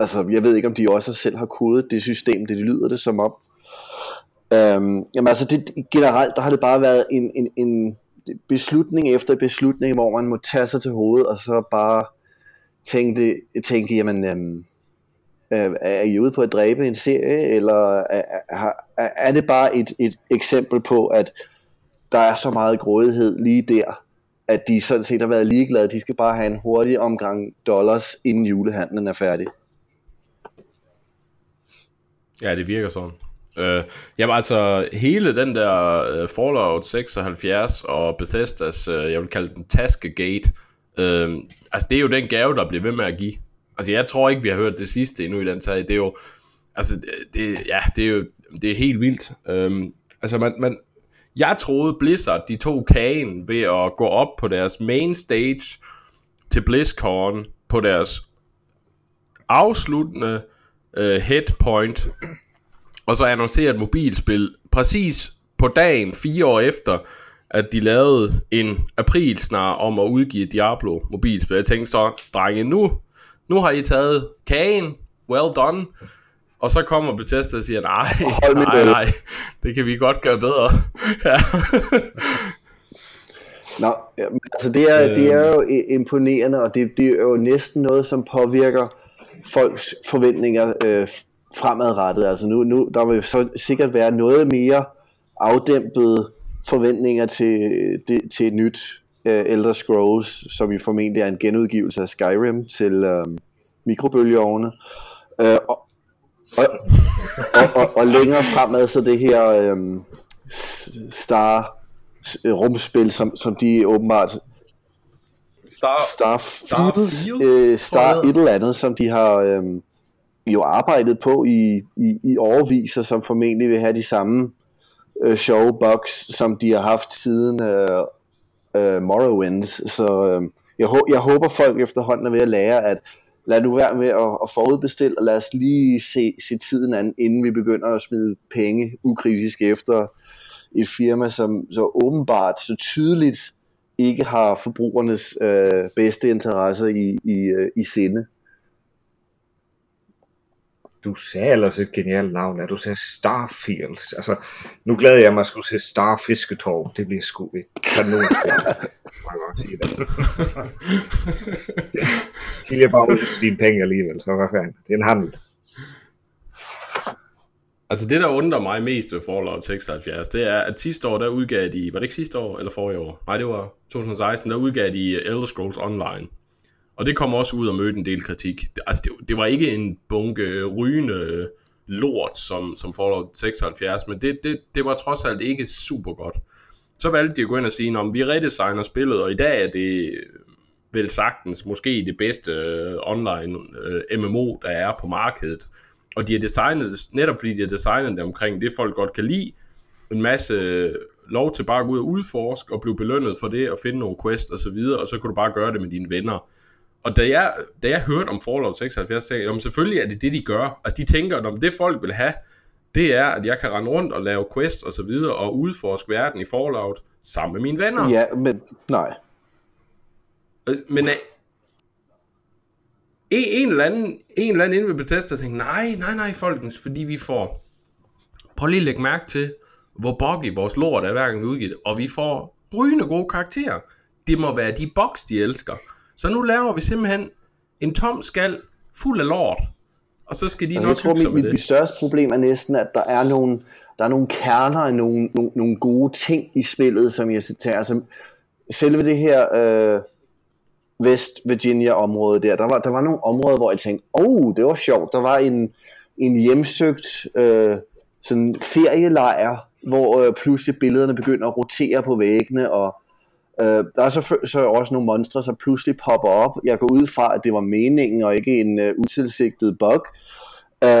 altså jeg ved ikke, om de også selv har kodet det system, det lyder det som om. Øhm, jamen altså det, generelt, der har det bare været en, en, en beslutning efter beslutning, hvor man må tage sig til hovedet, og så bare tænke, tænke jamen, øhm, Øh, er I ude på at dræbe en serie, eller er, er, er det bare et, et eksempel på, at der er så meget grådighed lige der, at de sådan set har været ligeglade. De skal bare have en hurtig omgang dollars, inden julehandlen er færdig. Ja, det virker sådan. Øh, jamen altså, hele den der uh, Fallout 76 og Bethesdas, uh, jeg vil kalde den Taskegate, uh, øh, altså det er jo den gave, der bliver ved med at give. Altså jeg tror ikke, vi har hørt det sidste endnu i den sag. Det er jo, altså det, ja, det er jo det er helt vildt. Øhm, altså man, man, jeg troede Blizzard, de tog kagen ved at gå op på deres main stage til BlizzCon på deres afsluttende øh, headpoint og så annoncere et mobilspil præcis på dagen, fire år efter, at de lavede en aprilsnar om at udgive Diablo mobilspil. Jeg tænkte så, drenge, nu, nu har I taget kagen, well done. Og så kommer Bethesda og siger, nej, nej, nej, det kan vi godt gøre bedre. ja. Nå, altså det er, det er jo imponerende, og det, det er jo næsten noget, som påvirker folks forventninger øh, fremadrettet. Altså nu, nu der vil så sikkert være noget mere afdæmpede forventninger til, det, til et nyt uh, Elder Scrolls, som i formentlig er en genudgivelse af Skyrim til uh, mikrobølgeovne. Uh, og, og, og, og, og længere fremad så det her um, Star rumspil, som, som de åbenbart Star, Starfield, Starfield, uh, Star et eller andet, som de har um, jo arbejdet på i, i, i overvis, og som formentlig vil have de samme øh, sjove bugs, som de har haft siden øh, øh, Morrowind. Så øh, jeg, jeg håber folk efterhånden er ved at lære, at lad nu være med at, at forudbestille, og lad os lige se, se tiden an, inden vi begynder at smide penge ukritisk efter et firma, som så åbenbart så tydeligt ikke har forbrugernes øh, bedste interesser i, i, øh, i sinde du sagde ellers et genialt navn, at du sagde Starfields. Altså, nu glæder jeg mig at skulle se Starfisketorv. Det bliver sgu et kanonspil. De er bare ud til dine penge alligevel, så hvad fanden. Det er en handel. Altså det, der undrer mig mest ved Fallout 76, det er, at sidste år, der udgav de, var det ikke sidste år, eller forrige år? Nej, det var 2016, der udgav de Elder Scrolls Online. Og det kom også ud og mødte en del kritik. Altså, det, det var ikke en bunke rygende lort som, som Fallout 76, men det, det, det var trods alt ikke super godt. Så valgte de at gå ind og sige, at vi redesigner spillet, og i dag er det øh, vel sagtens måske det bedste uh, online uh, øh, MMO, der er på markedet. Og de har designet, netop fordi de har designet det omkring det, folk godt kan lide, en masse øh, lov til bare at gå ud og udforske og blive belønnet for det, og finde nogle quests og så videre, og så kan du bare gøre det med dine venner. Og da jeg, da jeg hørte om Fallout 76, sagde jeg, selvfølgelig er det det, de gør. Altså de tænker, at det folk vil have, det er, at jeg kan rende rundt og lave quests og så videre, og udforske verden i Fallout sammen med mine venner. Ja, men nej. Øh, men øh, en, en, eller anden, en eller anden inde ved Bethesda tænkte, nej, nej, nej, folkens, fordi vi får, prøv lige at lægge mærke til, hvor buggy vores lort er hver gang vi udgiver det, og vi får brygende gode karakterer. Det må være de boks, de elsker. Så nu laver vi simpelthen en tom skal fuld af lort. Og så skal de altså, nok jeg tror, mit, mit, mit største problem er næsten, at der er nogle, der er nogle kerner af nogle, nogle, nogle gode ting i spillet, som jeg tager. Altså, selve det her øh, West Virginia område der, der var, der var nogle områder, hvor jeg tænkte, oh, det var sjovt. Der var en, en hjemsøgt øh, sådan ferielejr, hvor øh, pludselig billederne begynder at rotere på væggene, og Øh, der er så, så også nogle monstre, som pludselig popper op. Jeg går ud fra, at det var meningen, og ikke en øh, utilsigtet bug.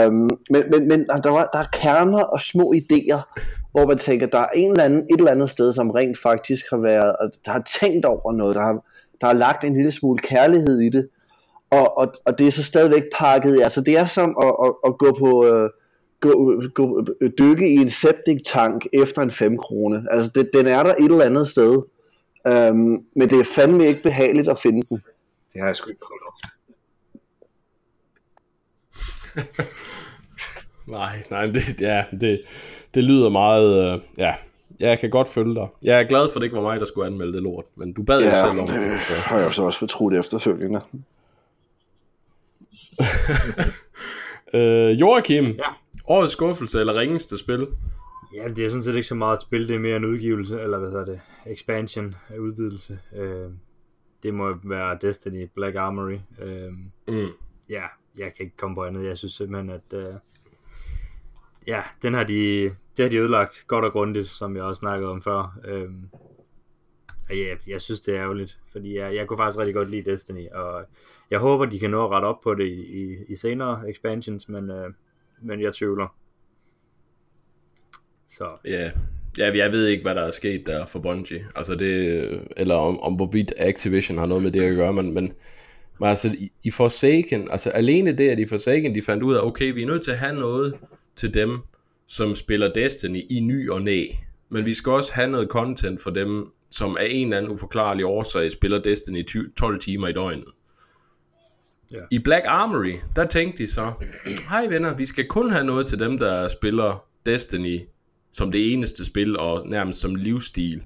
Um, men men, men der, var, der er kerner og små idéer, hvor man tænker, der er en eller anden, et eller andet sted, som rent faktisk har været, der har tænkt over noget, der har, der har lagt en lille smule kærlighed i det, og, og, og det er så stadigvæk pakket. Altså det er som at, at, at gå på... Øh, gå, gå, øh, dykke i en septic tank efter en 5 krone. Altså det, den er der et eller andet sted. Øhm, men det er fandme ikke behageligt at finde den. Det har jeg sgu ikke prøvet nej, nej, det, ja, det, det lyder meget, øh, ja, jeg kan godt følge dig. Jeg er glad for, at det ikke var mig, der skulle anmelde det lort, men du bad ja, jo selv om det. det har jeg så også fortrudt efterfølgende. øh, Joachim, ja. årets skuffelse eller ringeste spil? Ja, det er sådan set ikke så meget et spil, det er mere en udgivelse, eller hvad hedder det, expansion, udvidelse. Øh, det må være Destiny, Black Armory. Øh, mm. Ja, jeg kan ikke komme på andet. Jeg synes simpelthen, at øh, ja, den har de, det har de ødelagt godt og grundigt, som jeg også snakkede om før. Øhm, ja, jeg synes, det er ærgerligt, fordi jeg, jeg kunne faktisk rigtig godt lide Destiny, og jeg håber, de kan nå at rette op på det i, i, i senere expansions, men, øh, men jeg tvivler. Så. Ja, ja, jeg ved ikke, hvad der er sket der for Bungie, altså det, eller om, om hvorvidt Activision har noget med det at gøre, men, men, men altså i, i Forsaken, altså alene det, at i Forsaken, de fandt ud af, okay, vi er nødt til at have noget til dem, som spiller Destiny i ny og næ, men vi skal også have noget content for dem, som af en eller anden uforklarlig årsag spiller Destiny 12 timer i døgnet. Ja. I Black Armory, der tænkte de så, hej venner, vi skal kun have noget til dem, der spiller Destiny som det eneste spil, og nærmest som livsstil.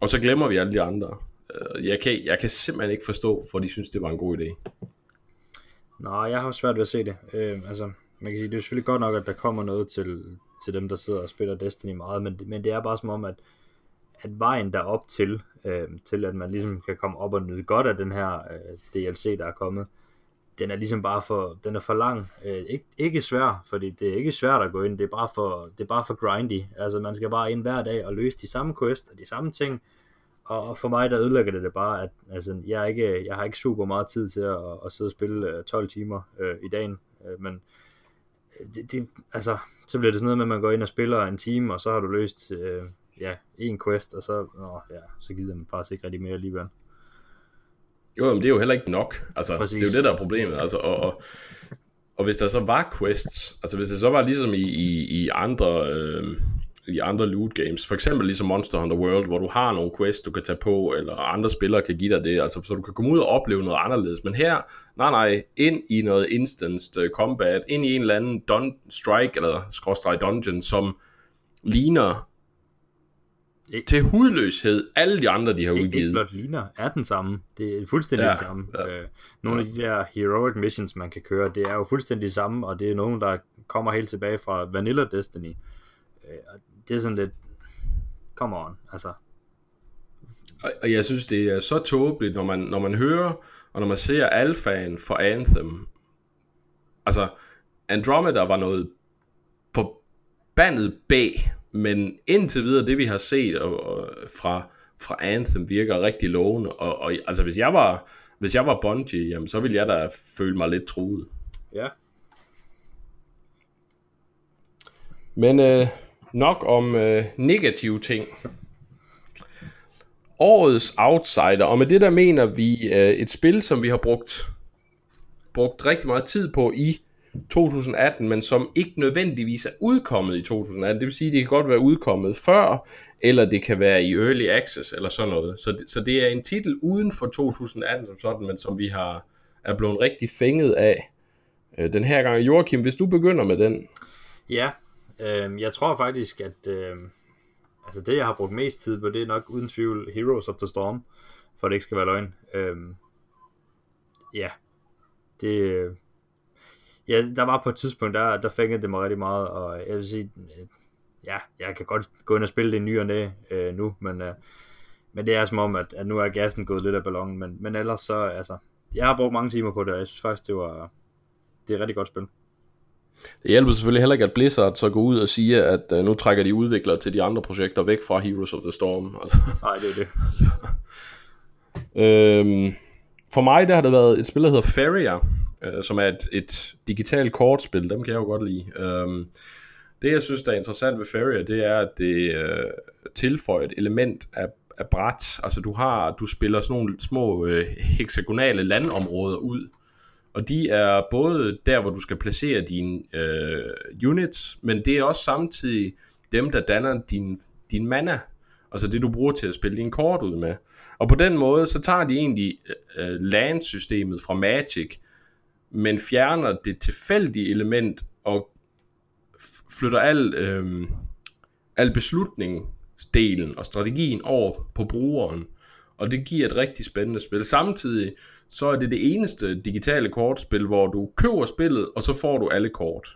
Og så glemmer vi alle de andre. Øh, jeg kan, jeg kan simpelthen ikke forstå, hvor de synes, det var en god idé. Nej, jeg har svært ved at se det. Øh, altså, man kan sige, det er selvfølgelig godt nok, at der kommer noget til, til dem, der sidder og spiller Destiny meget, men, men det er bare som om, at, at vejen derop til, øh, til at man ligesom kan komme op og nyde godt af den her øh, DLC, der er kommet, den er ligesom bare for, den er for lang. Øh, ikke, ikke svær, fordi det er ikke svært at gå ind, det er bare for, det er bare for grindy. Altså man skal bare ind hver dag og løse de samme quest og de samme ting. Og for mig der ødelægger det det bare, at altså, jeg, er ikke, jeg har ikke super meget tid til at, at sidde og spille øh, 12 timer øh, i dagen. Øh, men øh, det, det, altså, så bliver det sådan noget med, at man går ind og spiller en time, og så har du løst øh, ja, en quest, og så, åh, ja, så gider man faktisk ikke rigtig mere alligevel. Jo, men det er jo heller ikke nok. Altså, Præcis. det er jo det, der er problemet. Altså, og, og, og hvis der så var quests, altså hvis det så var ligesom i, i, i andre... Øh, i andre loot games. For eksempel ligesom Monster Hunter World, hvor du har nogle quests, du kan tage på, eller andre spillere kan give dig det, altså så du kan komme ud og opleve noget anderledes. Men her, nej nej, ind i noget instanced uh, combat, ind i en eller anden dun- strike, eller skråstreg dungeon, som ligner til hudløshed, alle de andre, de har udgivet. Ikke blot ligner, er den samme. Det er fuldstændig ja, den samme. Ja, øh, nogle ja. af de der heroic missions, man kan køre, det er jo fuldstændig samme, og det er nogen, der kommer helt tilbage fra Vanilla Destiny. Øh, det er sådan lidt, come on, altså. Og jeg synes, det er så tåbeligt, når man, når man hører, og når man ser alfaen for Anthem. Altså, Andromeda var noget forbandet bag, men indtil videre, det vi har set og, og, fra, fra Anthem virker rigtig lovende, og, og altså hvis jeg var, hvis jeg var Bungie, jamen, så ville jeg da føle mig lidt truet. Ja. Men øh, nok om øh, negative ting. Årets Outsider, og med det der mener vi øh, et spil, som vi har brugt, brugt rigtig meget tid på i 2018, men som ikke nødvendigvis er udkommet i 2018. Det vil sige, at det kan godt være udkommet før, eller det kan være i early access, eller sådan noget. Så det, så det er en titel uden for 2018 som sådan, men som vi har er blevet rigtig fænget af øh, den her gang. Joachim, hvis du begynder med den. Ja, øh, jeg tror faktisk, at øh, altså det, jeg har brugt mest tid på, det er nok uden tvivl Heroes of the Storm, for det ikke skal være løgn. Øh, ja, det, øh, ja, der var på et tidspunkt, der, der fængede det mig rigtig meget, og jeg vil sige, øh, ja, jeg kan godt gå ind og spille det i ny og næ øh, nu, men, øh, men det er som om, at, at nu er gassen gået lidt af ballonen, men, men ellers så, altså, jeg har brugt mange timer på det, og jeg synes faktisk, det var, det er et rigtig godt spil. Det hjælper selvfølgelig heller ikke, at Blizzard så går ud og siger, at uh, nu trækker de udviklere til de andre projekter væk fra Heroes of the Storm. Altså. Nej, det er det. øhm, for mig, der har det været et spil, der hedder Feria, øh, som er et, et digitalt kortspil. Dem kan jeg jo godt lide. Øhm, det, jeg synes, der er interessant ved Feria, det er, at det øh, tilføjer et element af, af bræt. Altså, du har, du spiller sådan nogle små øh, hexagonale landområder ud, og de er både der, hvor du skal placere dine øh, units, men det er også samtidig dem, der danner din, din mana, altså det, du bruger til at spille din kort ud med. Og på den måde, så tager de egentlig øh, øh landsystemet fra Magic, men fjerner det tilfældige element og flytter al, øh, al beslutningsdelen og strategien over på brugeren. Og det giver et rigtig spændende spil. Samtidig så er det det eneste digitale kortspil, hvor du køber spillet, og så får du alle kort.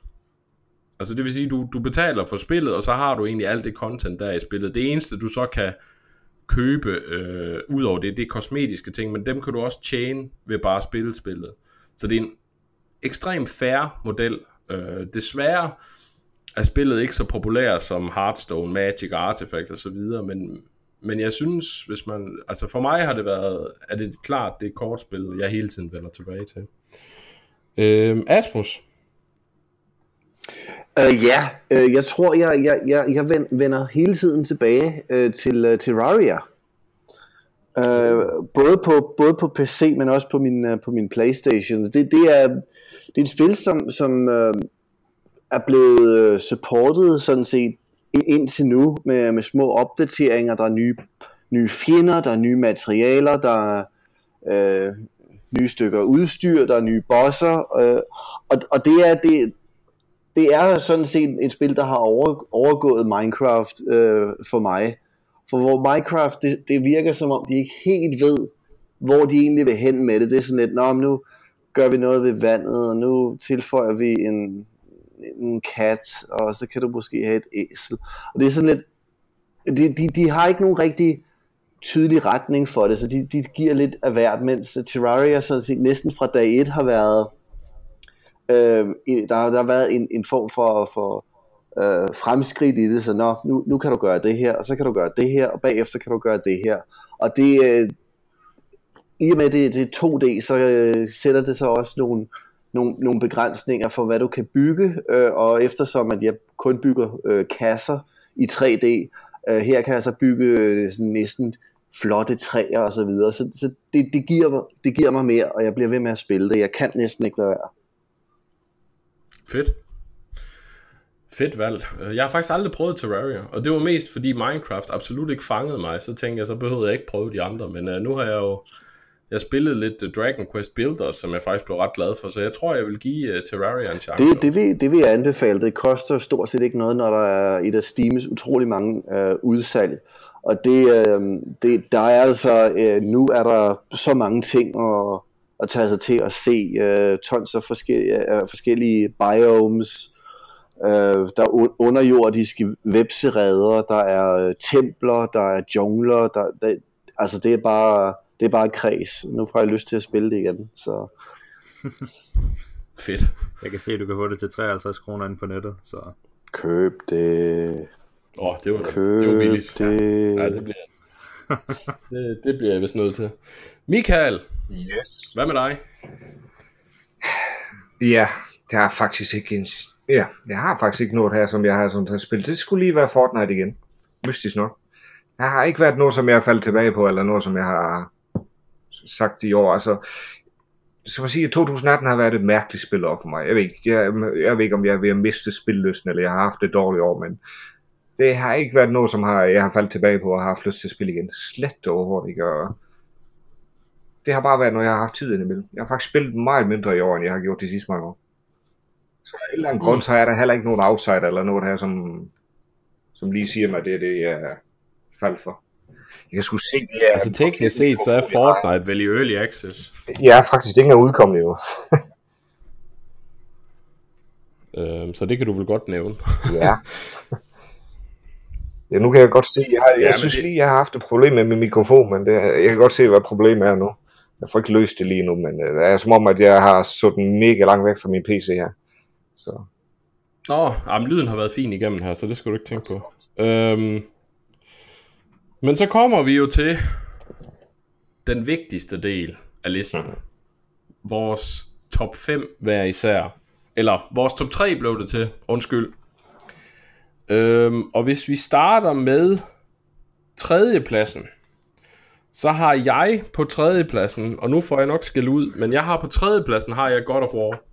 Altså det vil sige, du, du betaler for spillet, og så har du egentlig alt det content, der er i spillet. Det eneste, du så kan købe, øh, ud over det, det er kosmetiske ting, men dem kan du også tjene ved bare at spille spillet. Så det er en ekstremt færre model. Øh, desværre er spillet ikke så populært som Hearthstone, Magic, Artifact og så videre, men, men jeg synes, hvis man, altså for mig har det været, er det klart, det er kortspil, jeg hele tiden vender tilbage til. Øh, Asmus? Uh, ja, uh, jeg tror, jeg, jeg, jeg, jeg vender hele tiden tilbage uh, til uh, Terraria. Øh, både, på, både på PC, men også på min, uh, på min Playstation. Det, det, er, det er et spil, som, som uh, er blevet øh, supportet sådan set indtil nu med, med små opdateringer. Der er nye, nye fjender, der er nye materialer, der er øh, nye stykker udstyr, der er nye bosser. Øh, og, og det er det, det er sådan set et spil, der har over, overgået Minecraft øh, for mig. For hvor Minecraft, det, det virker som om, de ikke helt ved, hvor de egentlig vil hen med det. Det er sådan lidt, Nå, nu gør vi noget ved vandet, og nu tilføjer vi en, en kat, og så kan du måske have et æsel. Og det er sådan lidt, de, de, de har ikke nogen rigtig tydelig retning for det, så de, de giver lidt af hvert, mens Terraria sådan set næsten fra dag 1 har været Øh, der, der har været en, en form for, for øh, fremskridt i det, så nå, nu, nu kan du gøre det her, og så kan du gøre det her, og bagefter kan du gøre det her. Og det, øh, i og med det, det er 2D, så øh, sætter det så også nogle, nogle, nogle begrænsninger for, hvad du kan bygge, øh, og eftersom at jeg kun bygger øh, kasser i 3D, øh, her kan jeg så bygge øh, sådan næsten flotte træer og så videre, så, så det, det, giver mig, det giver mig mere, og jeg bliver ved med at spille det. Jeg kan næsten ikke lade være. Fedt. Fedt valg. Øh, jeg har faktisk aldrig prøvet Terraria, og det var mest fordi Minecraft absolut ikke fangede mig, så tænkte jeg, så behøvede jeg ikke prøve de andre, men uh, nu har jeg jo jeg spillet lidt øh, Dragon Quest Builders, som jeg faktisk blev ret glad for, så jeg tror, jeg vil give uh, Terraria en chance. Det, det, vil, det vil jeg anbefale. Det koster stort set ikke noget, når der er i af Steams utrolig mange uh, udsalg. Og det, uh, det, der er altså, uh, nu er der så mange ting at, at tage sig til at se uh, tons af forskellige, uh, forskellige biomes, uh, der er underjordiske vepseredder, der er uh, templer, der er jungler, der, der, altså det er bare det er bare et kreds. Nu får jeg lyst til at spille det igen, så... Fedt. Jeg kan se, at du kan få det til 53 kroner ind på nettet, så... Køb det. Åh, oh, det var, Køb det var billigt. det. Ja, det bliver, det, det bliver jeg vist nødt til. Michael, Yes. hvad med dig? Ja, der er faktisk ikke en... Ja, jeg har faktisk ikke noget her, som jeg har sådan spillet. Det skulle lige være Fortnite igen. Mystisk nok. Jeg har ikke været noget, som jeg har faldet tilbage på, eller noget, som jeg har sagt i år. Altså, skal man sige, at 2018 har været et mærkeligt spil op for mig. Jeg ved ikke, jeg, jeg ved ikke om jeg er ved at miste spillelysten, eller jeg har haft et dårligt år, men det har ikke været noget, som har, jeg har faldet tilbage på og har haft lyst til at spille igen. Slet overhovedet ikke. Og det har bare været, når jeg har haft tid indimellem. Jeg har faktisk spillet meget mindre i år, end jeg har gjort de sidste mange år. Så af en eller anden grund, så er der heller ikke nogen outsider eller noget her, som, som lige siger mig, at det er det, jeg faldt for. Jeg kan sgu se, det er... Altså teknisk set, så er Fortnite vel i Early Access. Ja, faktisk, det er ikke engang udkommet jo. Øhm, så det kan du vel godt nævne. Ja. Ja, nu kan jeg godt se, jeg, har, jeg Ja, synes det- lige, jeg har haft et problem med min mikrofon, men det, jeg kan godt se, hvad problemet er nu. Jeg får ikke løst det lige nu, men øh, det er som om, at jeg har sat den mega langt væk fra min PC her. Så Nå, jamen, lyden har været fin igennem her, så det skal du ikke tænke på. Øhm, men så kommer vi jo til den vigtigste del af listen. Vores top 5 hver især. Eller vores top 3 blev det til, undskyld. Øhm, og hvis vi starter med tredjepladsen, så har jeg på tredjepladsen, og nu får jeg nok skæld ud, men jeg har på tredjepladsen, har jeg God of War.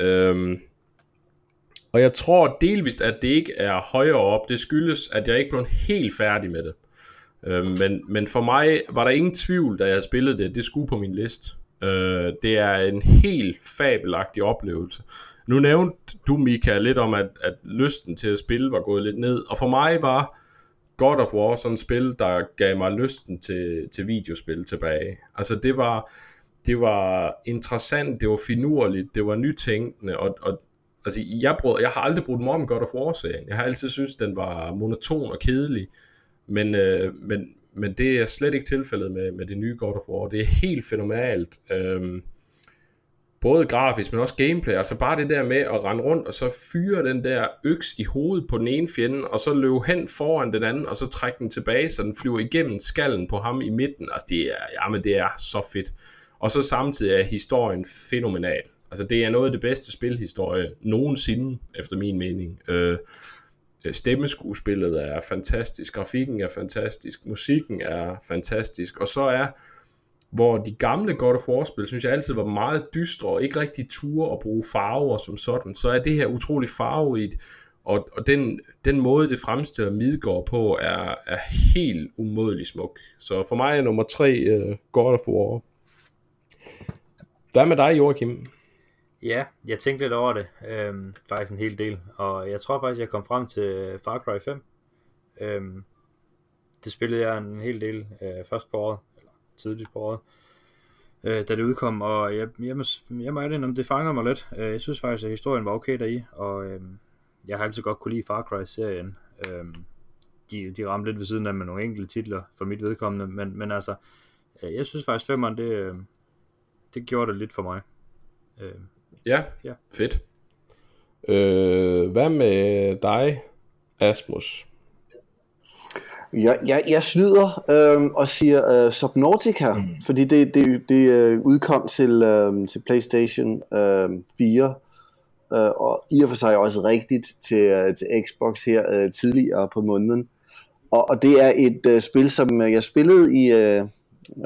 Øhm, og jeg tror delvist, at det ikke er højere op. Det skyldes, at jeg ikke blev helt færdig med det. Øh, men, men for mig var der ingen tvivl, da jeg spillede det. Det skulle på min liste. Øh, det er en helt fabelagtig oplevelse. Nu nævnte du, Mika, lidt om, at, at lysten til at spille var gået lidt ned. Og for mig var God of War sådan et spil, der gav mig lysten til, til videospil tilbage. Altså det var, det var interessant, det var finurligt, det var nytænkende, og, og altså, jeg, brød, jeg har aldrig brugt mig om God of War-serien. Jeg har altid synes den var monoton og kedelig, men, øh, men, men det er slet ikke tilfældet med, med det nye God of War. Det er helt fænomenalt. Øhm, både grafisk, men også gameplay, altså bare det der med at rende rundt, og så fyre den der øks i hovedet på den ene fjende, og så løbe hen foran den anden, og så trække den tilbage, så den flyver igennem skallen på ham i midten, altså det er, jamen det er så fedt. Og så samtidig er historien fænomenal. Altså det er noget af det bedste spilhistorie nogensinde, efter min mening. Øh, øh, stemmeskuespillet er fantastisk, grafikken er fantastisk, musikken er fantastisk, og så er hvor de gamle God of War-spil, synes jeg altid var meget dystre, og ikke rigtig ture at bruge farver som sådan, så er det her utrolig farverigt, og, og den, den måde, det fremstiller Midgård på, er, er helt umådelig smuk. Så for mig er nummer tre uh, God of War. Hvad med dig, Joachim? Ja, jeg tænkte lidt over det, øhm, faktisk en hel del, og jeg tror faktisk, jeg kom frem til Far Cry 5. Øhm, det spillede jeg en hel del øh, først på året, tidligt på året, øh, da det udkom, og jeg, jeg, må, jeg må om det fanger mig lidt. Øh, jeg synes faktisk, at historien var okay deri, og øh, jeg har altid godt kunne lide Far Cry-serien. Øh, de, de ramte lidt ved siden af med nogle enkelte titler for mit vedkommende, men, men altså, øh, jeg synes faktisk, 5'eren det, øh, det gjorde det lidt for mig. Øh, ja, ja, fedt. Øh, hvad med dig, Asmus? Jeg, jeg, jeg snyder øh, og siger øh, Subnautica, mm. fordi det, det, det øh, udkom til, øh, til PlayStation øh, 4, øh, og i og for sig også rigtigt til, øh, til Xbox her øh, tidligere på måneden. Og, og det er et øh, spil, som jeg spillede i øh,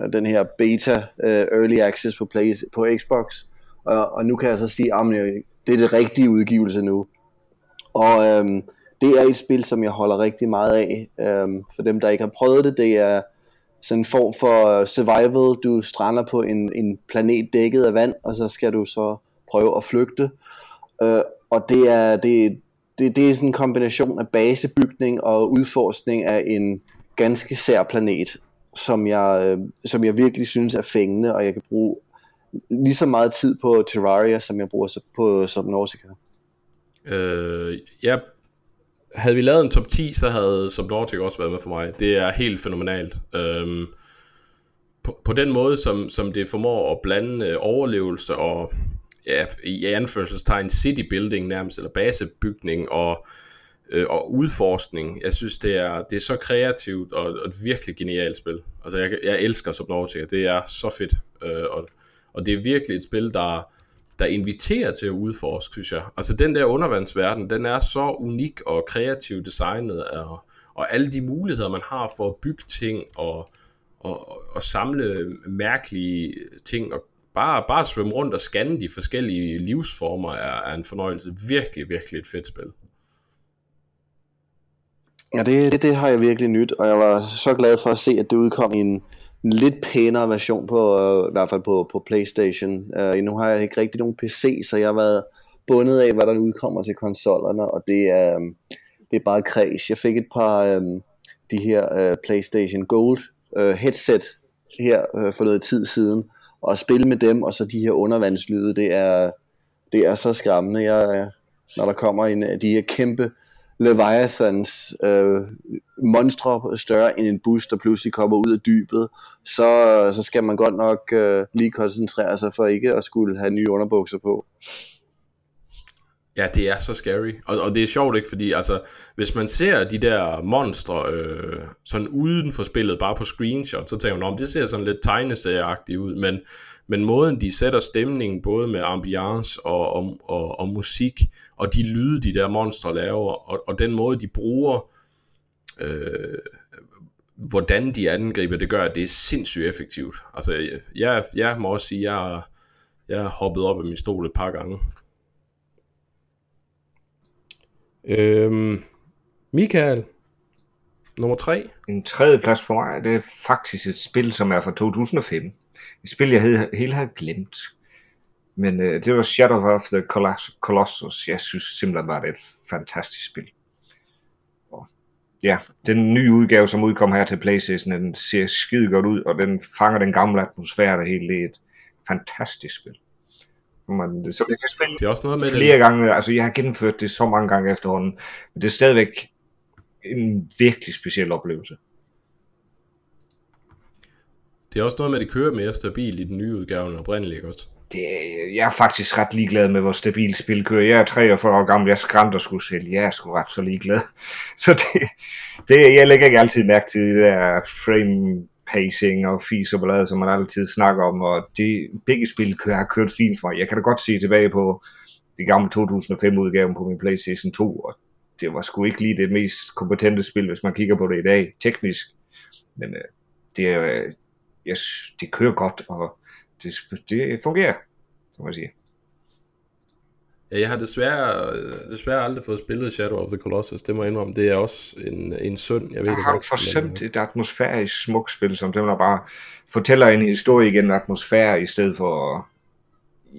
Øh, den her beta uh, Early Access på, Play, på Xbox, og, og nu kan jeg så sige, at øh, det er det rigtige udgivelse nu. Og... øhm, det er et spil, som jeg holder rigtig meget af. Øhm, for dem, der ikke har prøvet det, det er sådan en form for survival. Du strander på en, en planet dækket af vand, og så skal du så prøve at flygte. Øh, og det er, det, det, det er sådan en kombination af basebygning og udforskning af en ganske sær planet, som jeg, øh, som jeg virkelig synes er fængende, og jeg kan bruge lige så meget tid på Terraria, som jeg bruger på Subnautica. Øh, ja, havde vi lavet en top 10, så havde Subnautica også været med for mig. Det er helt fænomenalt. Øhm, på, på den måde, som, som det formår at blande øh, overlevelse og ja, i anførselstegn city building nærmest, eller basebygning og, øh, øh, og udforskning. Jeg synes, det er, det er så kreativt og, og et virkelig genialt spil. Altså, jeg, jeg elsker Subnautica. Det er så fedt. Øh, og, og det er virkelig et spil, der der inviterer til at udforske, synes jeg. Altså den der undervandsverden, den er så unik og kreativt designet, og, og alle de muligheder, man har for at bygge ting og, og, og samle mærkelige ting, og bare, bare svømme rundt og scanne de forskellige livsformer, er, er en fornøjelse. Virkelig, virkelig et fedt spil. Ja, det, det, det har jeg virkelig nyt, og jeg var så glad for at se, at det udkom i en, en lidt pænere version på, øh, i hvert fald på, på Playstation. Øh, nu har jeg ikke rigtig nogen PC, så jeg har været bundet af, hvad der udkommer til konsollerne, og det er, øh, det er bare kreds. Jeg fik et par øh, de her øh, Playstation Gold øh, headset her øh, for noget tid siden, og at spille med dem, og så de her undervandslyde, det er, det er så skræmmende. Jeg, øh, når der kommer en af de her kæmpe Leviathans, øh, monstre større end en bus, der pludselig kommer ud af dybet, så, så skal man godt nok øh, lige koncentrere sig for ikke at skulle have nye underbukser på. Ja, det er så scary. Og, og det er sjovt ikke, fordi altså, hvis man ser de der monstre øh, sådan uden for spillet, bare på screenshot, så tænker man om, det ser sådan lidt tegneserieagtigt ud, men, men måden de sætter stemningen, både med ambiance og, og, og, og musik, og de lyde, de der monstre laver, og, og den måde, de bruger øh, hvordan de angriber, det gør, at det er sindssygt effektivt. Altså, jeg, jeg må også sige, jeg, jeg har hoppet op af min stol et par gange. Øhm, Michael, nummer 3. En tredje plads for mig, det er faktisk et spil, som er fra 2005. Et spil, jeg havde, helt havde glemt. Men øh, det var Shadow of the Colossus. Jeg synes simpelthen var det et fantastisk spil ja, den nye udgave, som udkom her til Playstation, den ser skide godt ud, og den fanger den gamle atmosfære, der helt er et fantastisk spil. Man, så jeg kan spille det er også noget med flere det. gange, altså jeg har gennemført det så mange gange efterhånden, men det er stadigvæk en virkelig speciel oplevelse. Det er også noget med, at det kører mere stabilt i den nye udgave end oprindeligt, også? det, jeg er faktisk ret ligeglad med, hvor stabil spil kører. Jeg er 43 år gammel, jeg skræmte skulle sælge. Jeg er sgu ret så ligeglad. Så det, det, jeg lægger ikke altid mærke til det der frame pacing og fis og ballade, som man altid snakker om, og det, begge spil kører, har kørt fint for mig. Jeg kan da godt se tilbage på det gamle 2005 udgaven på min Playstation 2, og det var sgu ikke lige det mest kompetente spil, hvis man kigger på det i dag, teknisk. Men øh, det, er, øh, yes, det kører godt, og det, det fungerer, som man siger. Ja, jeg har desværre, desværre aldrig fået spillet Shadow of the Colossus, det må jeg indrømme. Det er også en, en synd, jeg ved jeg har forsømt et atmosfærisk smukt spil, som der bare fortæller en historie igen atmosfære, i stedet for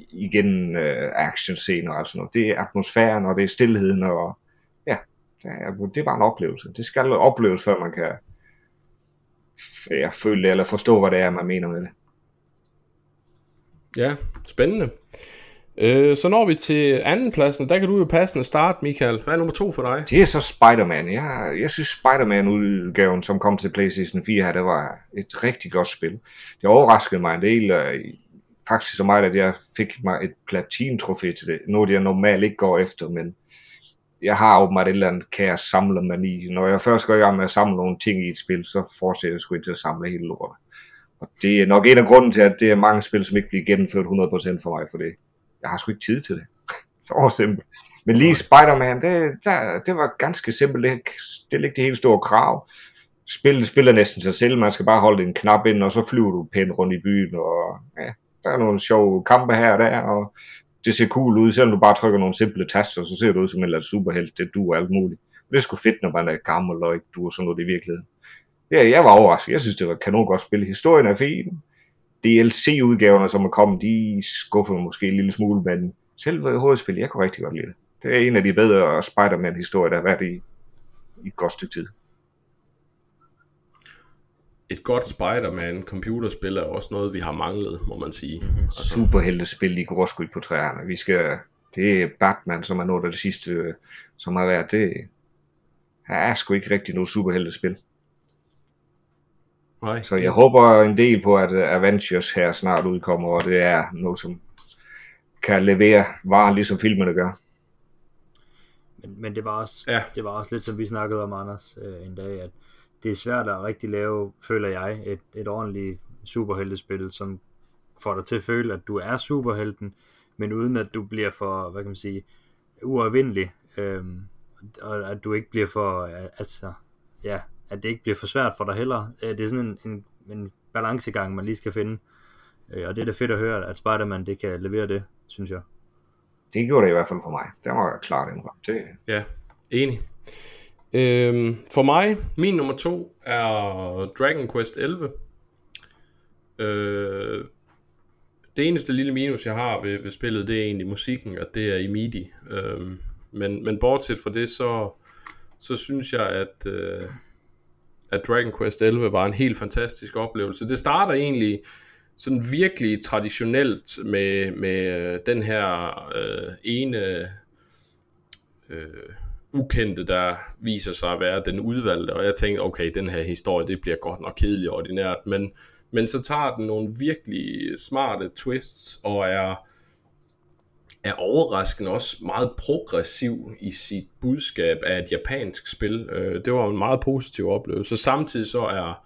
igen uh, action scener og sådan noget. Det er atmosfæren, og det er stillheden, og ja, det er, det er bare en oplevelse. Det skal opleves, før man kan ja, føle det, eller forstå, hvad det er, man mener med det. Ja, spændende. Øh, så når vi til andenpladsen, der kan du jo passende starte, Michael. Hvad er nummer to for dig? Det er så Spider-Man. Jeg, jeg synes Spider-Man-udgaven, som kom til PlayStation 4 her, det var et rigtig godt spil. Det overraskede mig en del, faktisk så meget, at jeg fik mig et platin-trofæ til det. Noget jeg normalt ikke går efter, men jeg har åbenbart et eller andet kære samlermani. Når jeg først går i gang med at samle nogle ting i et spil, så fortsætter jeg sgu ikke til at samle hele lortet. Og det er nok en af grunden til, at det er mange spil, som ikke bliver gennemført 100% for mig, for det. Jeg har sgu ikke tid til det. så simpelt. Men lige Spider-Man, det, der, det var ganske simpelt. Det, det er ikke det helt store krav. Spillet spiller næsten sig selv. Man skal bare holde en knap ind, og så flyver du pænt rundt i byen. Og, ja, der er nogle sjove kampe her og der, og det ser cool ud, selvom du bare trykker nogle simple taster, så ser du ud som en eller anden superhelt, det du alt muligt. Det er sgu fedt, når man er gammel og ikke du sådan noget i virkeligheden. Ja, jeg var overrasket. Jeg synes, det var kanon godt spil. Historien er fin. DLC-udgaverne, som er kommet, de skuffer måske en lille smule, men selve hovedspil, jeg kunne rigtig godt lide det. Det er en af de bedre Spider-Man-historier, der har været i, i et godt stykke tid et godt Spider-Man computerspil er også noget, vi har manglet, må man sige. Mm-hmm. Altså. Superheltespil, sgu ikke på træerne. Vi skal, det er Batman, som er noget af det sidste, som har været det. Her er sgu ikke rigtig noget superheltespil. Nej. Så jeg håber en del på, at Avengers her snart udkommer, og det er noget, som kan levere varen, ligesom filmene gør. Men, men det, var også, ja. det var også lidt, som vi snakkede om, Anders, øh, en dag, at det er svært at rigtig lave, føler jeg, et, et ordentligt superheltespil, som får dig til at føle, at du er superhelten, men uden at du bliver for, hvad kan man sige, uafvindelig, øhm, og at du ikke bliver for, altså, ja, at det ikke bliver for svært for dig heller. Øh, det er sådan en, en, en balancegang, man lige skal finde, øh, og det er da fedt at høre, at Spider-Man det kan levere det, synes jeg. Det gjorde det i hvert fald for mig. Det var klart indrømme. Det... Ja, enig. Øhm, for mig, min nummer to er Dragon Quest 11. Øh, det eneste lille minus, jeg har ved, ved spillet, det er egentlig musikken, og det er i MIDI. Øh, men, men bortset fra det, så, så synes jeg, at, øh, at Dragon Quest 11 var en helt fantastisk oplevelse. Det starter egentlig sådan virkelig traditionelt med, med øh, den her øh, ene... Øh, ukendte, der viser sig at være den udvalgte, og jeg tænkte, okay, den her historie, det bliver godt nok kedeligt og ordinært, men, men så tager den nogle virkelig smarte twists, og er, er overraskende også meget progressiv i sit budskab af et japansk spil. Øh, det var en meget positiv oplevelse. Så Samtidig så er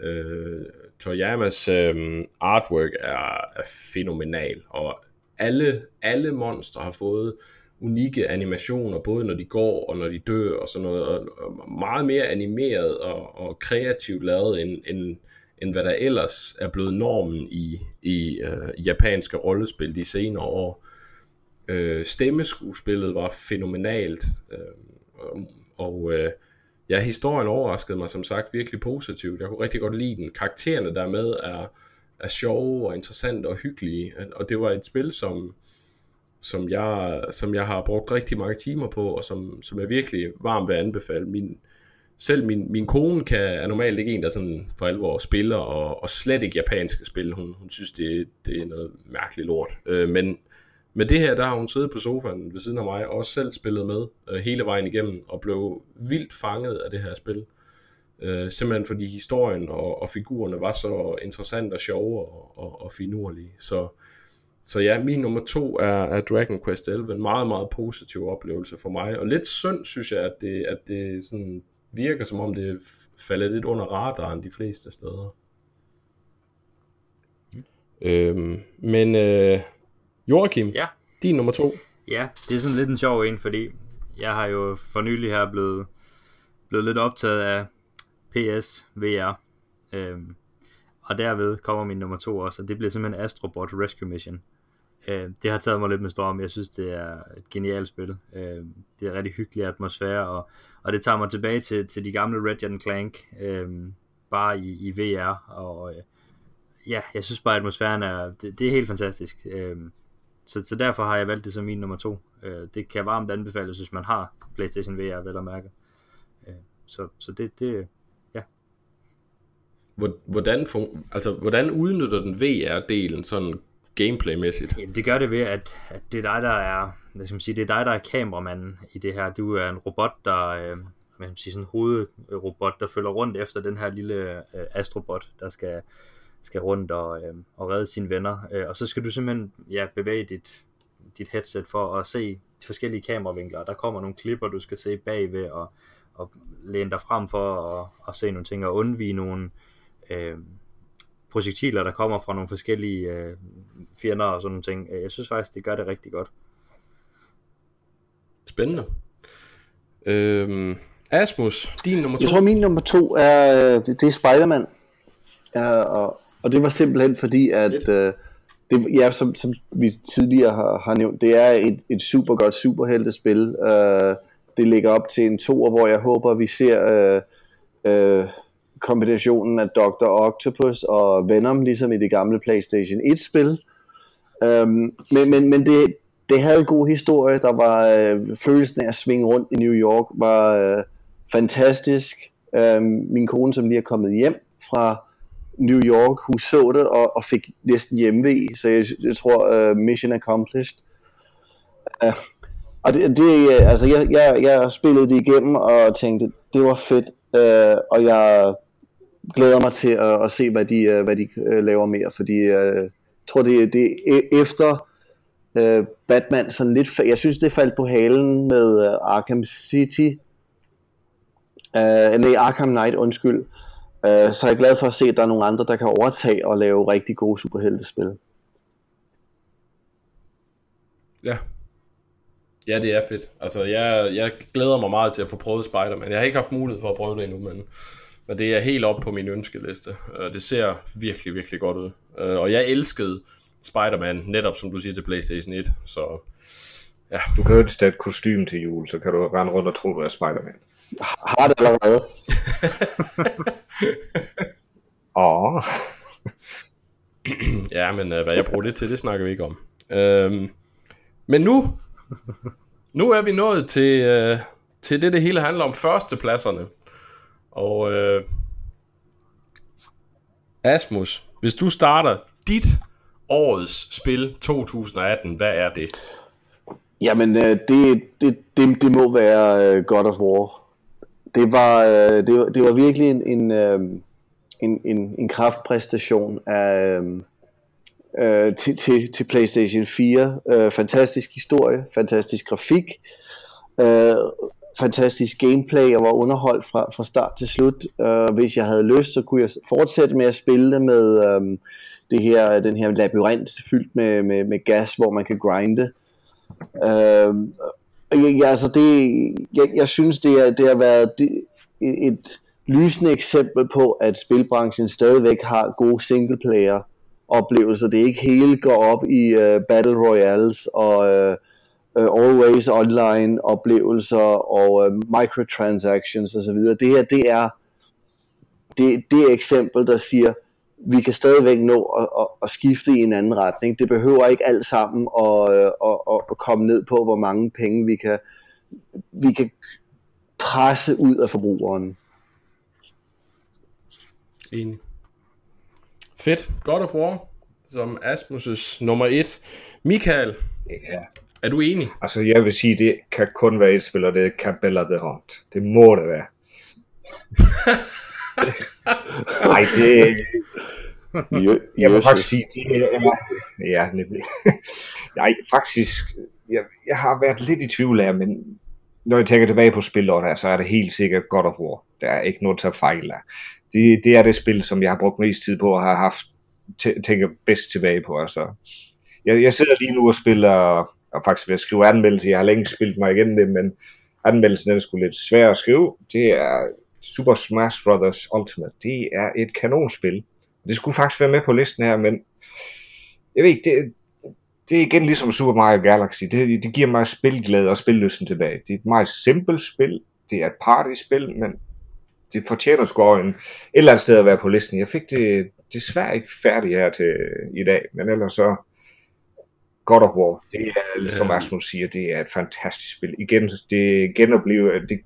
øh, Toyamas øh, artwork er, er fænomenal, og alle, alle monstre har fået unikke animationer, både når de går og når de dør og sådan noget, og meget mere animeret og, og kreativt lavet, end, end, end hvad der ellers er blevet normen i, i øh, japanske rollespil de senere år. Øh, stemmeskuespillet var fænomenalt, øh, og øh, ja, historien overraskede mig som sagt virkelig positivt. Jeg kunne rigtig godt lide den. Karaktererne der med er, er sjove og interessante og hyggelige, og det var et spil, som som jeg, som jeg har brugt rigtig mange timer på, og som, som jeg virkelig varmt vil anbefale. Min, selv min, min kone kan, er normalt ikke en, der sådan for alvor spiller, og, og slet ikke japanske spil. Hun, hun synes, det, det er noget mærkeligt lort. Øh, men med det her, der har hun siddet på sofaen ved siden af mig, og også selv spillet med øh, hele vejen igennem, og blev vildt fanget af det her spil. Øh, simpelthen fordi historien og, og figurerne var så interessante og sjove og, og, og finurlige. Så så ja, min nummer to er, er Dragon Quest 11. En meget, meget positiv oplevelse for mig. Og lidt synd, synes jeg, at det, at det sådan virker, som om det falder lidt under radaren de fleste steder. Mm. Øhm, men øh, Joachim, Ja. din nummer to. Ja, det er sådan lidt en sjov en, fordi jeg har jo for nylig her blevet, blevet lidt optaget af PS VR. Øhm, og derved kommer min nummer to også, og det bliver simpelthen Astrobot Rescue Mission. Øh, det har taget mig lidt med storm. Jeg synes, det er et genialt spil. Øh, det er rigtig hyggelig atmosfære, og, og det tager mig tilbage til, til de gamle Ratchet Clank, øh, bare i, i VR. Og øh, ja, jeg synes bare, at atmosfæren er, det, det er helt fantastisk. Øh, så, så derfor har jeg valgt det som min nummer to. Øh, det kan varmt anbefales, hvis man har PlayStation VR, vel at mærke. Øh, så, så det, det, Hvor- Hvordan, fun- altså, hvordan udnytter den VR-delen sådan gameplaymæssigt? Jamen, det gør det ved, at, at det er dig, der er, hvad skal man sige, det er dig, der er kameramanden i det her. Du er en robot, der, øh, hvad skal man sige, sådan en hovedrobot, der følger rundt efter den her lille øh, astrobot, der skal, skal rundt og, øh, og redde sine venner. Øh, og så skal du simpelthen ja, bevæge dit, dit headset for at se de forskellige kameravinkler. Der kommer nogle klipper, du skal se bagved og, og læne dig frem for at, at se nogle ting og undvige nogle øh, projektiler, der kommer fra nogle forskellige øh, fjender og sådan nogle ting. Øh, Jeg synes faktisk, det gør det rigtig godt. Spændende. Øhm, Asmus, din nummer to. Jeg tror, min nummer to er, øh, det, det er Spider-Man. Ja, og, og det var simpelthen fordi, at øh, det, ja, som, som vi tidligere har, har nævnt, det er et, et super godt superheltespil. Øh, det ligger op til en toer, hvor jeg håber, vi ser øh, øh, kombinationen af Dr. Octopus og Venom, ligesom i det gamle PlayStation 1-spil. Øhm, men men, men det, det havde en god historie. Der var øh, følelsen af at svinge rundt i New York var øh, fantastisk. Øhm, min kone, som lige er kommet hjem fra New York, hun så det og, og fik næsten hjemve, så jeg, jeg tror uh, mission accomplished. Uh, og det, det øh, altså jeg, jeg, jeg spillede det igennem og tænkte, det var fedt, uh, og jeg glæder mig til at, at se, hvad de, uh, hvad de uh, laver mere, fordi uh, jeg tror, det, det efter uh, Batman sådan lidt, jeg synes, det faldt på halen med uh, Arkham City, uh, nej, Arkham Knight, undskyld, Uh, så er jeg glad for at se, at der er nogle andre, der kan overtage og lave rigtig gode superheltespil. Ja. Ja, det er fedt. Altså, jeg, jeg glæder mig meget til at få prøvet Spider-Man. Jeg har ikke haft mulighed for at prøve det endnu, men, men det er helt op på min ønskeliste. Uh, det ser virkelig, virkelig godt ud. Uh, og jeg elskede Spider-Man, netop som du siger til PlayStation 1, så Du kan ønske dig et kostume til jul, så kan du rende rundt og tro, du er Spider-Man. Har det allerede. Åh, ja, men uh, hvad jeg bruger det til, det snakker vi ikke om. Uh, men nu, nu er vi nået til, uh, til det, det hele handler om førstepladserne. Og uh, Asmus, hvis du starter dit årets spil 2018, hvad er det? Jamen, øh, det, det, det, det må være øh, God of War. Det var, øh, det var, det var virkelig en, en, øh, en, en, en kraftpræstation af, øh, øh til, til, til PlayStation 4. Øh, fantastisk historie, fantastisk grafik, øh, fantastisk gameplay. Jeg var underholdt fra, fra start til slut. Øh, hvis jeg havde lyst, så kunne jeg fortsætte med at spille det med øh, det her, den her labyrint fyldt med, med, med gas, hvor man kan grinde. Øh, jeg, altså det, jeg, jeg synes, det, er, det har været det, et lysende eksempel på, at spilbranchen stadigvæk har gode singleplayer oplevelser. Det er ikke hele går op i uh, Battle Royales og uh, uh, Always Online oplevelser og uh, microtransactions osv. Det her, det er det, det er eksempel, der siger, vi kan stadigvæk nå at, at, at skifte i en anden retning. Det behøver ikke alt sammen at, at, at, at komme ned på, hvor mange penge vi kan, vi kan presse ud af forbrugeren. Enig. Fedt. God of War, som Asmus' nummer et. Michael, ja. er du enig? Altså, jeg vil sige, det kan kun være et spil, og det er Cabela the Hunt. Det må det være. Nej, det, jeg vil faktisk sige, det er, ja, nemlig. Nej, faktisk, jeg, jeg har været lidt i tvivl af, men når jeg tænker tilbage på spillet, så er det helt sikkert God of War. Der er ikke noget til at fejle af. Det, det er det spil, som jeg har brugt mest tid på, og har haft, tænker bedst tilbage på. Altså. Jeg, jeg sidder lige nu og spiller, og faktisk ved at skrive anmeldelse, jeg har længe spillet mig igen det, men anmeldelsen er sgu lidt svær at skrive. Det er Super Smash Bros. Ultimate. Det er et kanonspil. Det skulle faktisk være med på listen her, men jeg ved ikke, det, det er igen ligesom Super Mario Galaxy. Det, det giver mig spilglæde og spillelysten tilbage. Det er et meget simpelt spil. Det er et partyspil, men det fortjener sgu en, et eller andet sted at være på listen. Jeg fik det desværre ikke færdigt her til i dag, men ellers så God of War, det er, som Asmus siger, det er et fantastisk spil. Igen, det genoplever, det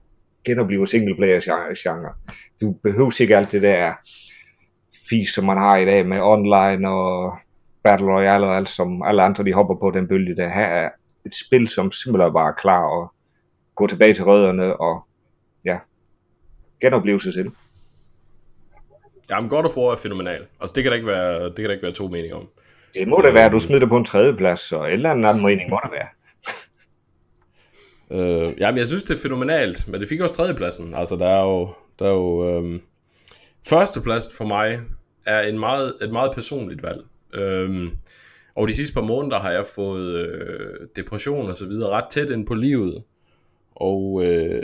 genoplever singleplayer genre. Du behøver ikke alt det der fis, som man har i dag med online og Battle Royale og alt, som alle andre de hopper på den bølge der. Her er et spil, som simpelthen bare er klar at gå tilbage til rødderne og ja, genopleve sig selv. Jamen God of War er fænomenal. Altså det kan der ikke være, det kan der ikke være to meninger om. Det må det være, du smider det på en tredje plads, og en eller anden mening må det være øh, jamen jeg synes det er fænomenalt, men det fik også tredjepladsen. Altså der er jo, der er jo øh, førstepladsen for mig er en meget, et meget personligt valg. Øh, og de sidste par måneder har jeg fået øh, depression og så videre ret tæt ind på livet. Og, øh,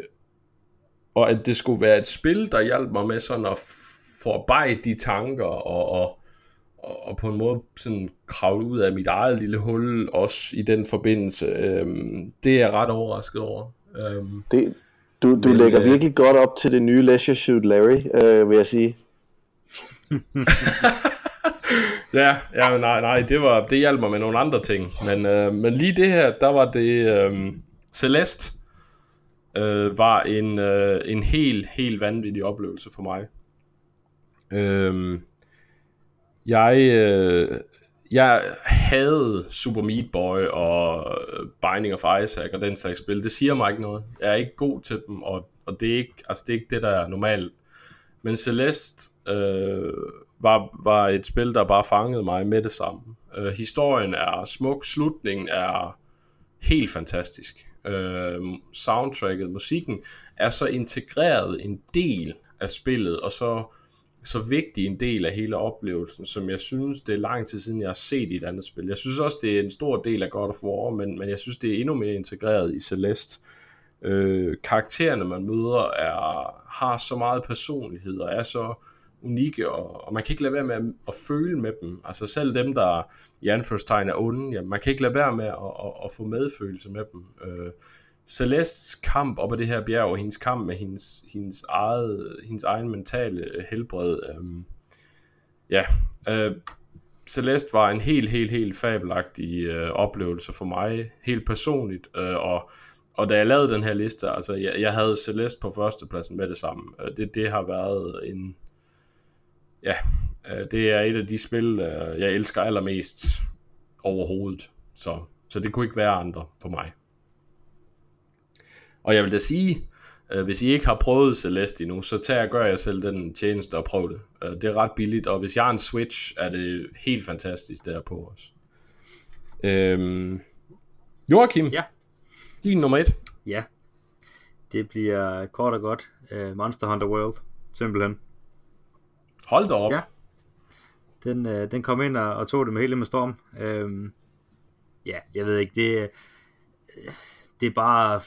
og at det skulle være et spil, der hjalp mig med sådan at forarbejde de tanker og, og, og, og på en måde sådan kravle ud af mit eget lille hul også i den forbindelse. Øhm, det er jeg ret overrasket over. Øhm, det, du du men, lægger øh, virkelig godt op til det nye Leisure Suit Larry, øh, vil jeg sige. ja, ja, nej, nej, det var det hjalp mig med nogle andre ting, men øh, men lige det her, der var det øh, Celeste øh, var en øh, en helt helt vanvittig oplevelse for mig. Øh, jeg øh, jeg havde Super Meat Boy og øh, Binding of Isaac og den slags spil. Det siger mig ikke noget. Jeg er ikke god til dem, og, og det, er ikke, altså det er ikke det, der er normalt. Men Celeste øh, var, var et spil, der bare fangede mig med det samme. Øh, historien er smuk, slutningen er helt fantastisk. Øh, soundtracket, musikken er så integreret en del af spillet, og så, så vigtig en del af hele oplevelsen, som jeg synes, det er lang tid siden, jeg har set i et andet spil. Jeg synes også, det er en stor del af God of War, men, men jeg synes, det er endnu mere integreret i Celeste. Øh, karaktererne, man møder, er, har så meget personlighed, og er så unikke, og, og man kan ikke lade være med at, at føle med dem. Altså selv dem, der i anførstegn er onde, ja, man kan ikke lade være med at, at, at få medfølelse med dem. Øh, Celestes kamp op ad det her bjerg, og hendes kamp med hendes, hendes, eget, hendes egen mentale helbred, Øhm, ja, øh, Celeste var en helt, helt, helt fabelagtig øh, oplevelse for mig, helt personligt, øh, og, og da jeg lavede den her liste, altså jeg, jeg havde Celeste på førstepladsen med det samme. Øh, det, det har været en, ja, øh, det er et af de spil, øh, jeg elsker allermest overhovedet. Så, så det kunne ikke være andre for mig. Og jeg vil da sige, øh, hvis I ikke har prøvet Celeste endnu, så tager jeg gør jeg selv den tjeneste og prøv det. det er ret billigt, og hvis jeg har en Switch, er det helt fantastisk der på os. Øhm, Joachim, ja. din nummer et. Ja, det bliver kort og godt Monster Hunter World, simpelthen. Hold da op. Ja. Den, øh, den kom ind og, og tog det med hele med storm. Øhm, ja, jeg ved ikke, det, øh, det er bare,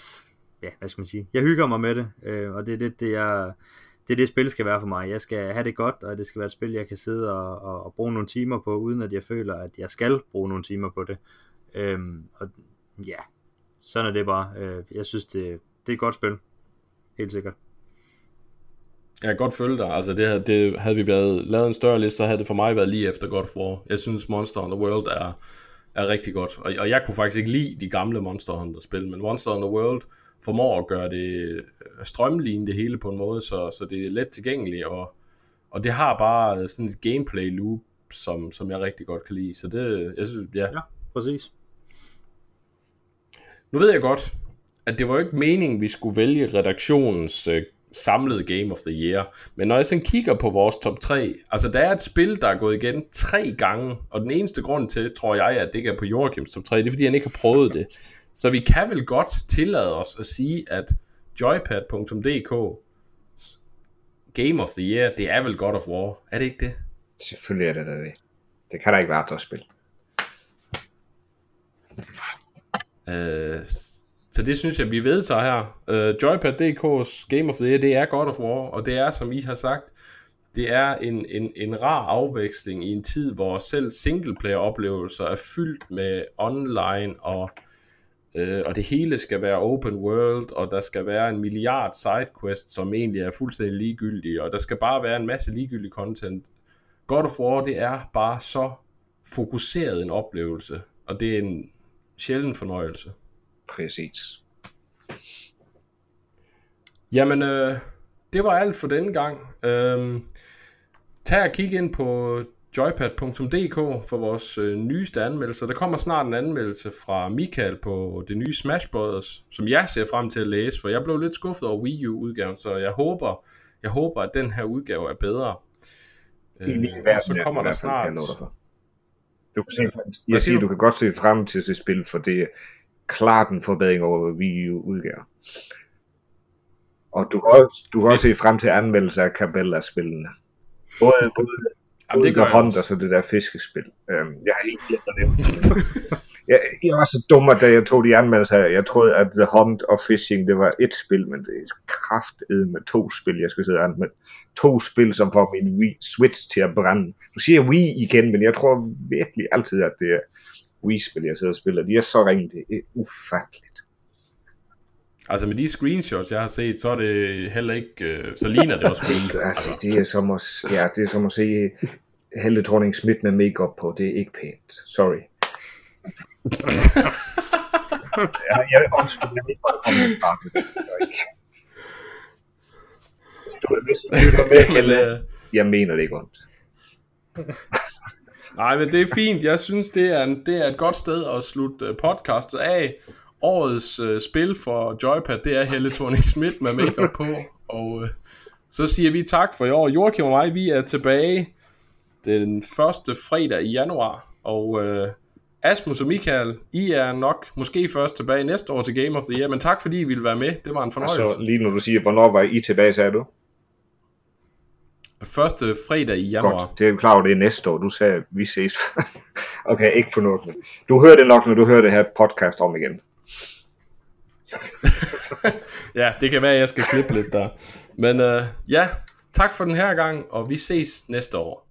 ja, hvad skal man sige, jeg hygger mig med det, øh, og det er det, det, jeg, det er det spil skal være for mig. Jeg skal have det godt, og det skal være et spil, jeg kan sidde og, og, og bruge nogle timer på, uden at jeg føler, at jeg skal bruge nogle timer på det. Øhm, og ja, sådan er det bare. Øh, jeg synes, det, det er et godt spil. Helt sikkert. Jeg kan godt følge dig. Altså, det, det, havde vi været, lavet en større liste, så havde det for mig været lige efter God of War. Jeg synes Monster Hunter World er, er rigtig godt. Og, og jeg kunne faktisk ikke lide de gamle Monster Hunter-spil, men Monster Hunter World formår at gøre det øh, strømligne det hele på en måde, så, så det er let tilgængeligt, og, og det har bare sådan et gameplay loop, som, som jeg rigtig godt kan lide. Så det, jeg synes, ja. Ja, præcis. Nu ved jeg godt, at det var ikke meningen, vi skulle vælge redaktionens øh, samlede Game of the Year. Men når jeg sådan kigger på vores top 3, altså der er et spil, der er gået igen tre gange, og den eneste grund til, tror jeg, at det ikke er på Joachims top 3, det er fordi, han ikke har prøvet det. Så vi kan vel godt tillade os at sige, at joypad.dk Game of the Year, det er vel God of War, er det ikke det? Selvfølgelig er det da det. Det kan da ikke være andre spil. Øh, så det synes jeg, vi vedtager her. Øh, Joypad.dk's Game of the Year, det er God of War, og det er, som I har sagt, det er en, en, en rar afveksling i en tid, hvor selv singleplayer-oplevelser er fyldt med online, og, øh, og det hele skal være open world, og der skal være en milliard sidequests, som egentlig er fuldstændig ligegyldige, og der skal bare være en masse ligegyldig content. God of War, det er bare så fokuseret en oplevelse, og det er en sjælden fornøjelse. Præcis. Jamen, øh, det var alt for denne gang. Øh, tag og kig ind på joypad.dk for vores øh, nyeste anmeldelser. Der kommer snart en anmeldelse fra Michael på det nye Smash Bros., som jeg ser frem til at læse, for jeg blev lidt skuffet over Wii U-udgaven, så jeg håber, jeg håber, at den her udgave er bedre. Øh, så kommer der snart... Du kan se, jeg siger, du kan godt se frem til det spil, for det er klart en forbedring over Wii U udgave. Og du kan også, du kan også se frem til anmeldelse af Cabela-spillene. Både, både, Jamen, det gør hånd og så det der fiskespil. Um, jeg har ikke glemt at nævne jeg, jeg var så dum, da jeg tog de anmeldelser her. Jeg troede, at The Hunt og Fishing, det var et spil, men det er kraftedet med to spil, jeg skal sidde og med. To spil, som får min Wii Switch til at brænde. Du siger Wii igen, men jeg tror virkelig altid, at det er Wii-spil, jeg sidder og spiller. De er så ringe, det er ufatteligt. Altså med de screenshots, jeg har set, så er det heller ikke, øh, så ligner det også Wii. altså, det er som at, ja, det er som at se Helle Thorning Schmidt med makeup på. Det er ikke pænt. Sorry. jeg, jeg, undskyld, jeg ved ikke, hvor det Hvis du lytter med, Helle, jeg mener det ikke ondt. Nej, men det er fint. Jeg synes, det er, en, det er et godt sted at slutte øh, podcastet af. Årets uh, spil for Joypad, det er Helle Thorning Schmidt med makeup på. Og uh, så siger vi tak for i år. Joachim og mig, vi er tilbage den første fredag i januar. Og uh, Asmus og Michael, I er nok måske først tilbage næste år til Game of the Year, men tak fordi I ville være med. Det var en fornøjelse. Altså, lige når du siger, hvornår var I tilbage, sagde du? Første fredag i januar. Godt, det er jo klart, det er næste år. Du sagde, vi ses. okay, ikke på noget. Du hører det nok, når du hører det her podcast om igen. ja, det kan være, at jeg skal klippe lidt der. Men uh, ja, tak for den her gang, og vi ses næste år.